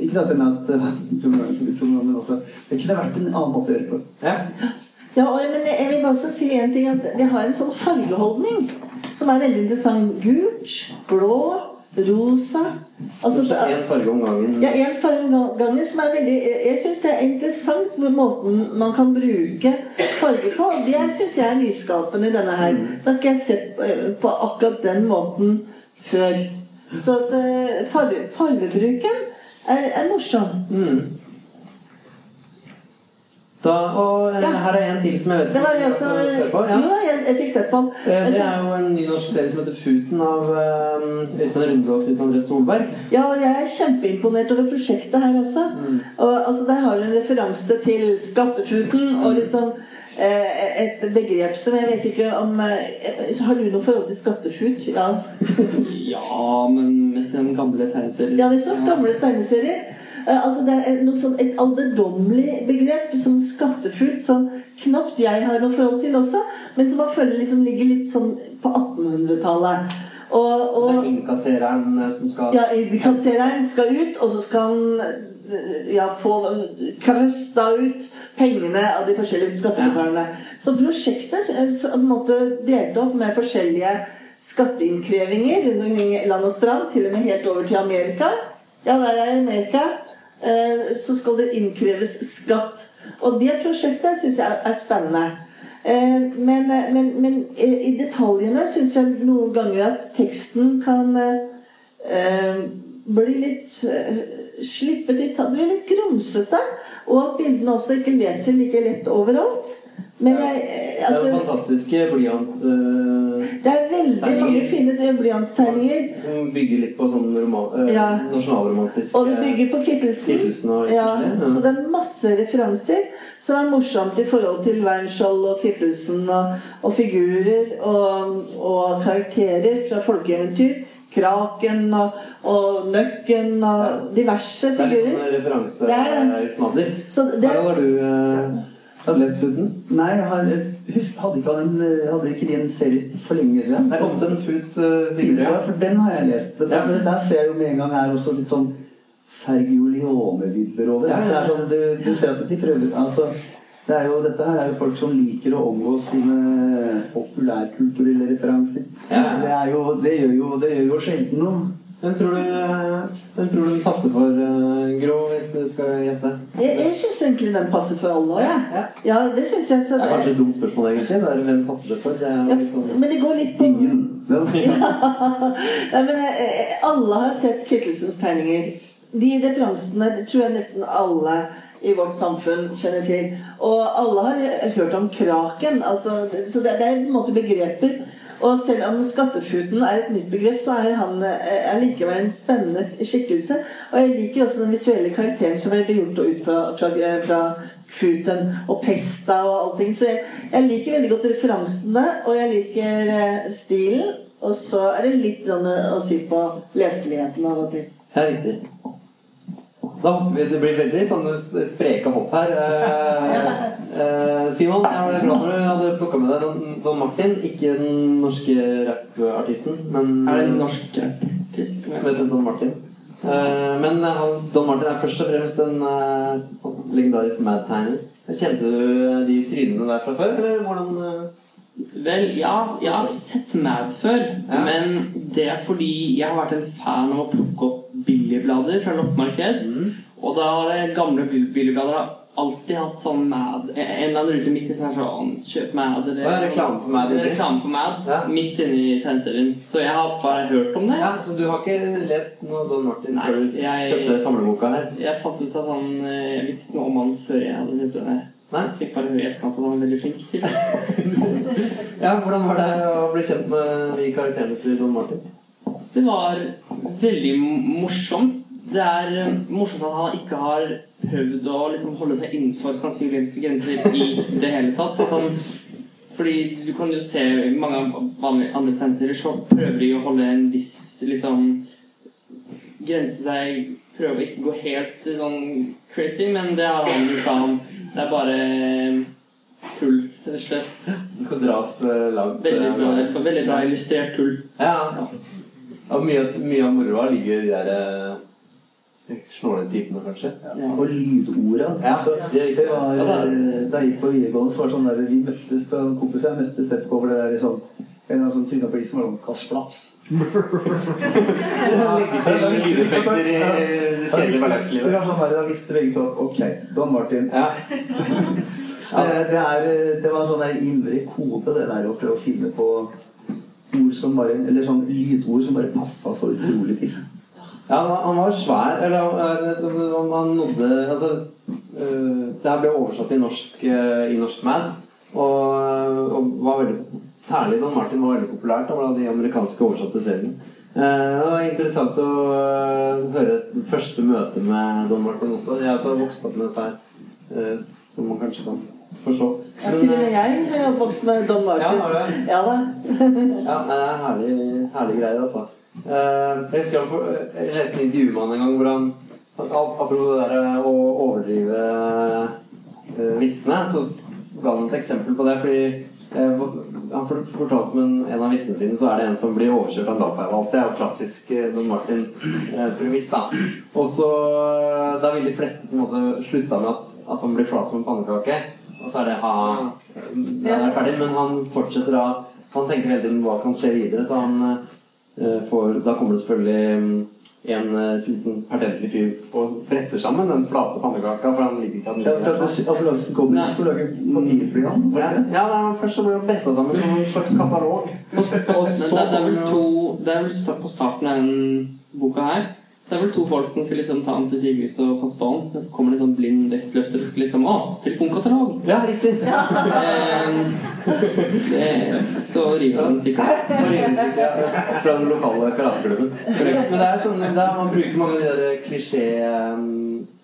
ikke dette med at eh, men også, Det kunne vært en annen måte å gjøre det på. Ja. Ja, men jeg vil bare også si en ting at Det har en sånn fargeholdning som er veldig interessant. Gult, blå, rosa altså, Én farge om gangen. Ja, en fargeganger som er veldig Jeg syns det er interessant hvor måten man kan bruke farger på. Det syns jeg er nyskapende i denne her. Det har ikke jeg sett eh, på akkurat den måten før. Så eh, farge, fargebruken er, er morsom. Mm. Da, og eh, Ja. her er en til som jeg vet ikke om har sett på. Ja. Jo, jeg, jeg fikk sett på den. Det, Det Altså, er jo en ny norsk serie som heter Futen av eh, Øystein Runde og Knut André Solberg. Ja, jeg er kjempeimponert over prosjektet her også. Og altså, Der har du en referanse til Skattefuten og liksom eh, et begrep som jeg vet ikke om eh, Har du noe forhold til skattefut? Ja, Ja, men mest den gamle tegneserien. ja nettopp. Gamle tegneserier. Eh, altså Det er noe sånn et alderdommelig begrep som skattefut, som knapt jeg har noe forhold til også, men som man føler liksom ligger litt sånn på 1800-tallet. Og, Det er innkassereren eh, som skal Ja, innkassereren skal ut, og så skal han eh, ja, få krøsta ut pengene av de forskjellige skattebetalerne. Så prosjektet er på en måte delt opp med forskjellige skatteinnkrevinger rundt omkring land og strand, til og med helt over til Amerika. Ja, der er Amerika. Eh, Så skal det innkreves skatt. Og det prosjektet syns jeg er spennende. Eh, Men, men, men i detaljene syns jeg noen ganger at teksten kan eh, bli litt Slippe litt Bli litt grumsete. Og at bildene også ikke leser like lett overalt. Men jeg, Det er jo fantastiske blyant Øh... det er veldig mange fine blyanttegninger. som bygger litt på sånn eh, Ja. nasjonalromantisk Og det bygger på Kittelsen. Kittelsen og Ja, ja. så det er masse referanser som er morsomt i forhold til Wernskjold og Kittelsen og, og figurer og, og karakterer fra folkeeventyr. Kraken og, og Nøkken og diverse figurer. Det er litt sånn Det er referansesnadder. Så det, Harald, har du eh, Footen? Nei, har, husk, hadde, ikke den en, hadde ikke de en serie for lenge siden? Det er kommet en fullt uh, Tidligere, Ja, for den har jeg lest. Det, Ja. Men der ser jeg jo med en gang her også litt sånn Sergio Leone-vibber over. Ja, Altså, det ja, er sånn, du, du ser at de prøver altså, det er jo, Dette her er jo folk som liker å omgås sine populærkulturelle referanser. Det, jo, det, gjør jo, det gjør jo sjelden noe. Hvem tror du, eh, hvem tror du den passer for, uh, Gro, hvis du skal gjette? Jeg, jeg syns egentlig den passer for alle òg. Ja. Ja, det syns jeg. Så Det er kanskje et dumt spørsmål, egentlig. Det er hvem passer det for? Det er ja, sånn... men det går litt på Ingen. Nei, men eh, Alle har sett Kittelsens tegninger. De referansene tror jeg nesten alle i vårt samfunn kjenner til. Og alle har hørt om kraken. Altså, så det, det er på en måte begreper. Og selv om skattefuten er et nytt begrep, så er han eh, er likevel en spennende skikkelse. Og jeg liker også den visuelle karakteren som er gjort ut fra, fra, fra Futen og Pesta og allting. Så jeg, jeg liker veldig godt referansene, og jeg liker eh, stilen. Og så er det litt å si på leseligheten av og til. Ja, riktig. Da hopper vi, Det blir veldig sånne spreke hopp her. Eh, eh, Simon, jeg var glad for du hadde plukka med deg Don, Martin. Ikke den norske rappartisten, men Er det en norsk rappartist? som heter Don Martin. Eh, men Don Martin er først og fremst en legendarisk mad-tegner. Kjente du de trynene der fra før, eller hvordan? Vel, ja, jeg har sett Mad før, Ja. men det er fordi jeg har vært en fan av å plukke opp billigblader fra loppemarked. Og da har det gamle bill- billigblader alltid hatt sånn Mad En eller annen rute midt i sånn sånn Kjøp Mad eller ja, reklame for Mad? Reklame for Mad Ja. midt inni tegneserien. Så jeg har bare hørt om det. Ja, Så du har ikke lest noe Don Martin Nei, før du jeg- kjøpte samleboka her? Jeg fant ut at han eh, Jeg visste ikke noe om han før jeg hadde kjøpt den. Nei? Jeg fikk bare høre i etterkant at han var veldig flink til det. Ja, Hvordan var det å bli kjent med de karakterene til Don Martin? Det var veldig morsomt. Det er eh, morsomt at han ikke har prøvd å liksom holde seg innenfor sannsynlige grenser i det hele tatt. At han, fordi du kan jo se i mange andre tegneserier så prøver de å holde en viss liksom grense seg Prøve å ikke gå helt sånn crazy, men det har han gjort. Han. Det er bare eh, tull, rett og slett. Det skal dras eh, langt. Veldig bra, eh, veldig bra illustrert tull. Ja. Ja. Og mye, mye av moroa ligger i de der eh, snåle typene, kanskje. Ja. og lydorda. Ja, altså, det det var, Ja, eh, da jeg gikk på videregående, så var det sånn der Vi møttes da en kompis jeg møttes etterpå over det der i sånn en eller annen som tryna på isen var sånn til der, da visste begge to at ok, Don Martin. Ja. Det, det, er, det var en sånn der indre kode, det der å prøve å finne på ord som bare Eller sånn lydord som bare passa så utrolig til. Ja, han var- svær. Eller han nådde Altså, eh, det her ble oversatt i norsk, eh, i norsk Mad. Og, og var veldig Særlig Don Martin var veldig populært av de amerikanske oversatte seriene. Eh, Det var interessant å høre et første møte med Don Martin også. Jeg har også vokst opp med dette her, som man kanskje kan forstå. Ja, til og med jeg er oppvokst med Don ja, Martin. har du? Ja da. Ja, det er herlig, herlig greier, altså. Eh, jeg husker han for, jeg leste en intervju med han en gang hvor han Apropos det der å overdrive eh, vitsene, så ga han et eksempel på det. Fordi eh, han for- fortalte med en- av vitsene sine, så er det en som blir overkjørt av en dagpleievals. Det er jo klassisk eh, Don Martin-premiss, da. Og så eh, Da vil de fleste på en måte slutta med at, at han blir flat som en pannekake. Og så er det ha Det er ferdig. Men han fortsetter da Han tenker hele tiden hva kan skje videre, så han uh, får Da kommer det selvfølgelig mm, en eh, litt sånn pertentlig fyr og bretter sammen den flate pannekaka, for han liker ikke at den Ja, ligger der. at Ambulansen kommer ikke til å lage papirfly av Ja, Ja, det er, Først så blir han bretta sammen som en slags katalog. Og men så det, det er vel to Det er vel på starten av denne boka her Det er vel to folk som skal liksom ta sykehus og passe på han. Men så kommer det en sånn blind vektløfter og skal liksom Å, telefonkatalog! Ja, riktig. Eh, det, så river han stykker. Fra den lokale karateklubben. Men det er sånn, det er, man bruker mange av de der klisjé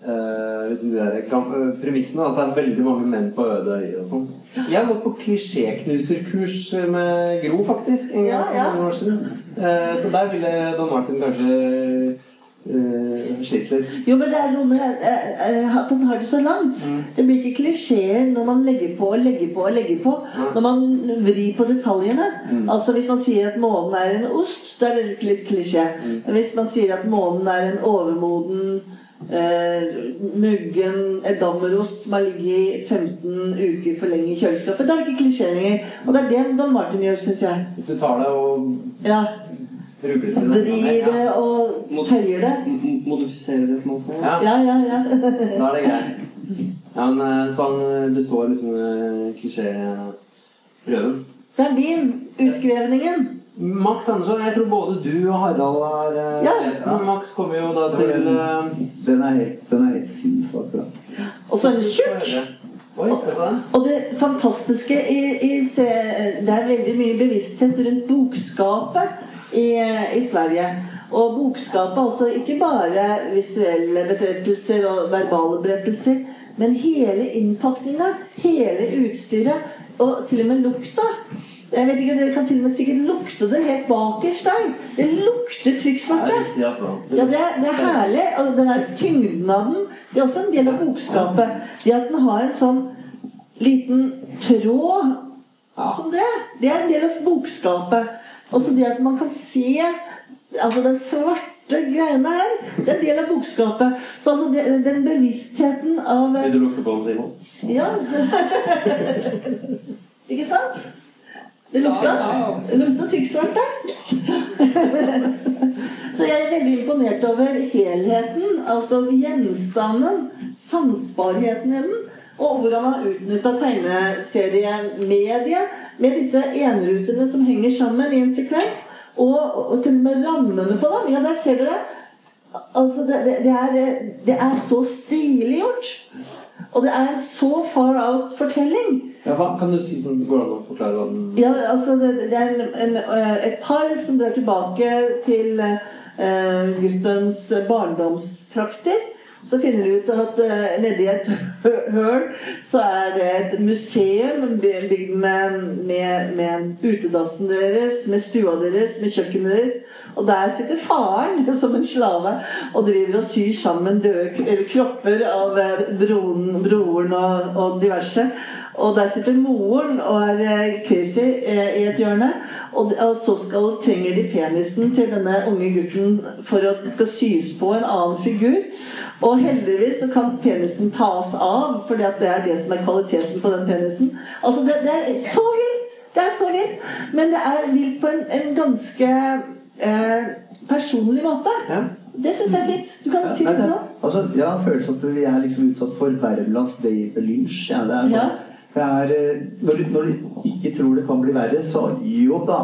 Uh, liksom de der eh, premissene. Altså det er veldig mange menn på øde øyer og sånn. Jeg har gått på klisjéknuserkurs med Gro, faktisk, en gang for ja. mange år siden. Uh, så der ville Don Martin kanskje uh, sliter. Jo, men det er noe med eh, at han har det så langt. Det blir ikke klisjeer når man legger på og legger på og legger på. Når man vrir på detaljene. Altså Hvis man sier at månen er en ost, da er det litt klisjé. Men hvis man sier at månen er en overmoden uh, muggen edammerost som har ligget i 15 uker for lenge i kjøleskapet, da er det ikke klisjé lenger. Og det er det Don Martin gjør, syns jeg. Hvis du tar det og Ja, Vrir det og tøyer det. M- m- det på en måte. Ja, Ja, ja, ja. da er det greit. Ja, men eh, så han består liksom eh, klisjéprøven. Det er din. Utgrevningen. Max Andersson, jeg tror både du og Harald har eh, Ja. lest den. Max kommer jo da til eh, Den er helt, den er helt sinnssvakt bra. Og så er den tjukk. Den. Og det fantastiske i, i se, Det er veldig mye bevissthet rundt bokskapet i, i Sverige. Og bokskapet altså ikke bare visuelle betrettelser og verbale berettelser, men hele innpakninga, hele utstyret, og til og med lukta. Jeg vet ikke, Dere kan til og med sikkert lukte det helt bakerst der. Det lukter Det er riktig, altså. Ja, det er, det er herlig. Og den der tyngden av den Det er også en del av bokskapet. Det at den har en sånn liten tråd Ja. som det. Det er en del av bokskapet. Også det at man kan se Altså den svarte greiene her, det er en del av bokskapet. Så altså det, den bevisstheten av Vil du lukte på den, Simon? Ja. ikke sant? Det lukta, det lukta tykksvart der. Så jeg er veldig imponert over helheten, altså gjenstanden, sansbarheten i den, og hvordan han har utnytta tegneseriemediet med disse enrutene som henger sammen i en sekvens, og, og til og med rammene på dem. Ja, der ser dere. Altså, det, det, det, er, det er så stilig gjort. Og det er en så far out-fortelling. Ja, kan du si sånn, Går det an å forklare hva den Ja, altså det, det er en, en, eh, et par som drar tilbake til uh, guttens barndomstrakter. Så finner du ut at uh, nedi et høl så er det et museum by- bygd med, med, med utedassen deres, med stua deres, med kjøkkenet deres. Og der sitter faren som en slave og driver og syr sammen døde kropper av eh, broren, broren og, og diverse. Og der sitter moren og er eh, crazy eh, i et hjørne. Og så skal, trenger de penisen til denne unge gutten for at den skal sys på en annen figur. Og heldigvis så kan penisen tas av, for det er det som er kvaliteten på den penisen. Altså det, det er så vilt! Det er så vilt. Men det er vilt på en, en ganske eh, personlig måte. Ja. Det syns jeg er fint. Du kan si det du òg. altså, jeg har følelsen at vi er liksom utsatt for Wermelands Day-lynsj. Ja, det er sånn, Ja. det er, eh, når, du- når du ikke tror det kan bli verre, så jo da.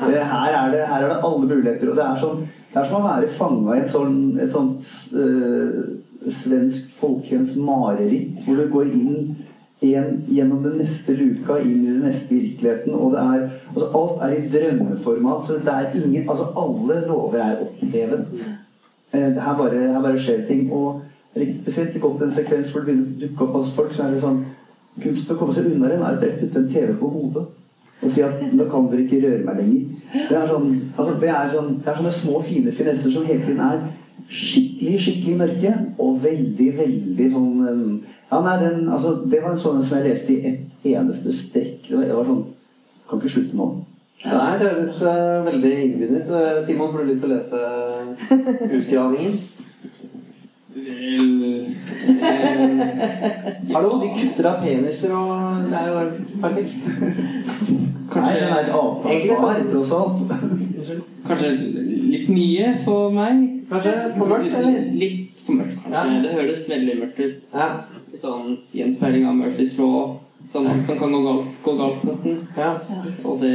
Her er det, her er det alle muligheter. Og det er, sånn, det er som å være fanga i et, sånt, et sånt øh, svensk folkehjems mareritt, hvor du går inn en, gjennom den neste luka, inn i den neste virkeligheten. Og det er, altså alt er i drømmeformat. Så det er ingen, altså alle lover er opphevet. Eh, Her bare, her bare skjer ting. Og litt spesielt godt en sekvens hvor det begynner å dukke opp hos folk, så er det sånn Kunsten å komme seg unna dem er å putte en TV på hodet og si at 'nå kan dere ikke røre meg lenger'. Det er, sånn, altså, det er, sånn, det er sånne små, fine finesser som hele tiden er skikkelig, skikkelig mørke og veldig, veldig sånn um, Ja, nei, den, altså, det var en sånn som jeg leste i ett eneste strekk. Det var, det var sånn Kan ikke slutte nå. Nei, det høres uh, veldig innbydende ut. Eh, Simon, får du lyst til å lese utgravningen? Hallo, de kutter av peniser, og det er jo perfekt. Nei, den er så- tross alt. Kanskje litt mye for meg. Kanskje for mørkt, eller? Litt for mørkt, kanskje. Ja. Det høres veldig mørkt ut. Ja. Sånn gjenspeiling av Murphys law. Sånn som kan gå galt, gå galt nesten. ja. Og det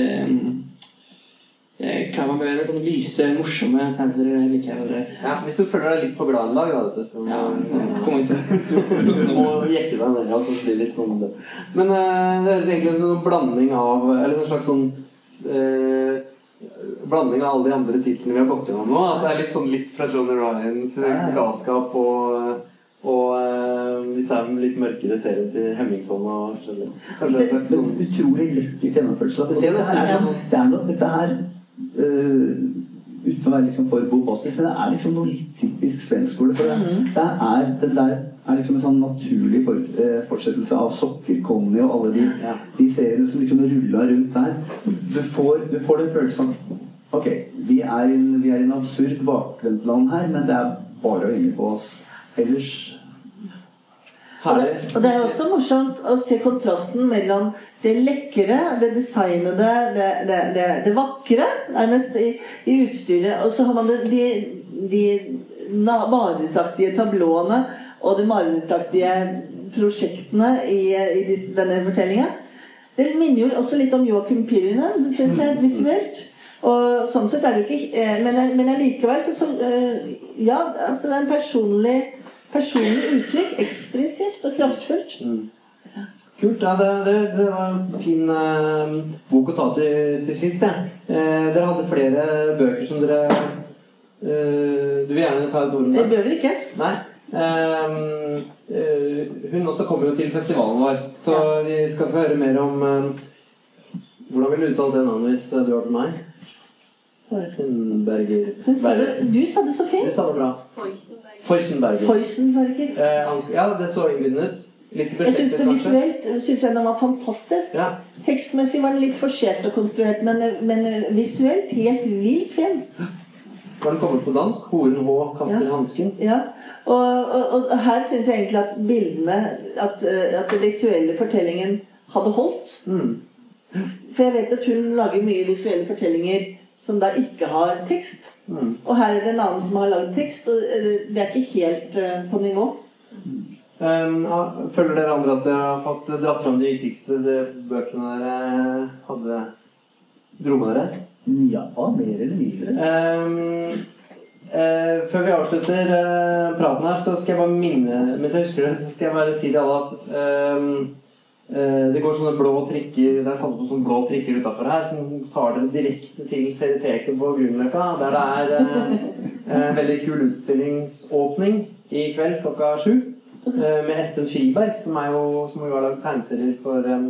Jeg klarer meg bedre sånn lyse, morsomme tegneserier liker jeg bedre. ja. Hvis du føler deg litt for glad en dag, da, vet du, så Ja, kom ikke Du må jekke deg ned og så bli litt sånn Men uh, det høres egentlig ut som en blanding av Eller en slags sånn uh, Blanding av alle de andre titlene vi har gått gjennom nå. At det er litt sånn litt fra Johnny Ryans galskap og og eh, disse her litt mørkere seriene til Hemmingsson og. Kanskje det, Men sånn utrolig lekkert gjennomført. Så Det det, er som- sånn, det er noe, dette her uten å være liksom for bombastisk, men det er liksom noe litt typisk svensk skole. For det, det, er, det der er liksom en sånn naturlig for, eh, fortsettelse av Sokkerkonny og alle de, Ja. de seriene som liksom rulla rundt der. Du får, du får den følelsen at Ok, vi er i en, vi er i en absurd bakvendtland her, men det er bare å henge på oss ellers. Og det, og det er også morsomt å se kontrasten mellom det lekre, det designede, det, det, det, det vakre nærmest i, i utstyret, og så har man de, de marerittaktige tablåene og de marerittaktige prosjektene i, i disse, denne fortellinga. Det minner jo også litt om Joachim Pirinen, syns jeg, visuelt. Og sånn sett er det jo ikke eh, Men, men allikevel så, så eh, Ja, altså det er en personlig personlig uttrykk. Ekspressivt og kraftfullt. Kult. Ja, det, det, det var en fin eh, bok å ta til, til sist. Ja. Eh, dere hadde flere bøker som dere eh, Du vil gjerne ta et ord om Det det? bør vel ikke? Nei. Ehm, eh, hun også kommer jo til festivalen vår, så vi skal få høre mer om eh, Hvordan vil du uttale det navnet hvis du hørte meg? Feuchenberger Hun sa det, du sa det så fint. Du sa det bra. Feuchenberger. Foysenberger. Eh, ja, det så innbydende ut. Litt Jeg syns det visuelt synes jeg den var fantastisk. Ja. Tekstmessig var den litt forsert og konstruert, men, men visuelt helt vilt fin. Var den kommet på dansk? Horen H kaster Ja. hansken. Ja. Og, og, og her syns jeg egentlig at bildene At, eh, at den visuelle fortellingen hadde holdt. Mm. For jeg vet at hun lager mye visuelle fortellinger som da ikke har tekst. Mm. Og her er det en annen som har lagd tekst, og eh, det er ikke helt eh, på nivå. Um, føler dere andre at dere har fått dratt fram de viktigste de bøkene dere hadde dro med dere? Ja, mer eller mindre. Um, Uh, før vi avslutter uh, praten her, så skal jeg bare minne Mens jeg husker det, så skal jeg bare si til alle at um, eh, det går sånne blå trikker Det er samme som blå trikker utafor her som tar dem direkte til Serieteket på Grünerløkka, der det er eh, en veldig kul utstillingsåpning i kveld klokka sju. eh, Med Espen Friberg, som, er jo, som har lagd tegneserier for, eh,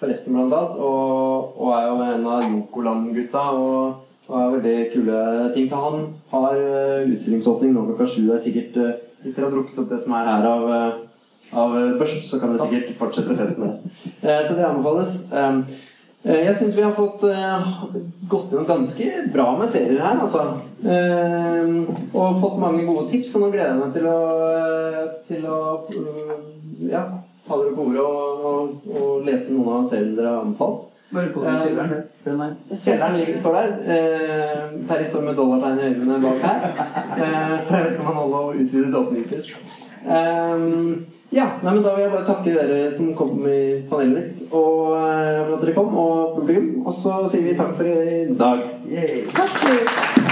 for resten, blant annet. Og, og er jo en av Jokoland-gutta. Og, og er veldig kule ting. Så han har eh, utstillingsåpning nå klokka sju. Det er sikkert eh, Hvis dere har drukket opp det som er her av, eh, av eh, børst, så kan vi sikkert fortsette festen der. Eh, Så det anbefales. Um, eh, Jeg syns vi har fått gått gjennom ganske bra med serier her, altså. Eh, Og fått mange gode tips, så nå gleder jeg meg til å, til å ja, ta dere på ordet og, og, og lese noen av seriene dere har anbefalt. I kjelleren. Den er. Kjelleren ligger, står der. Eh, Terje står med dollartegn i øynene bak her. Eh, så jeg vet ikke om han holder å utvide åpningstid. Eh, ja, nei, men Da vil jeg bare takke dere som kom i panelet mitt, og eh, for at dere kom, og publikum. Og så sier vi takk for i dag. Yay. Takk.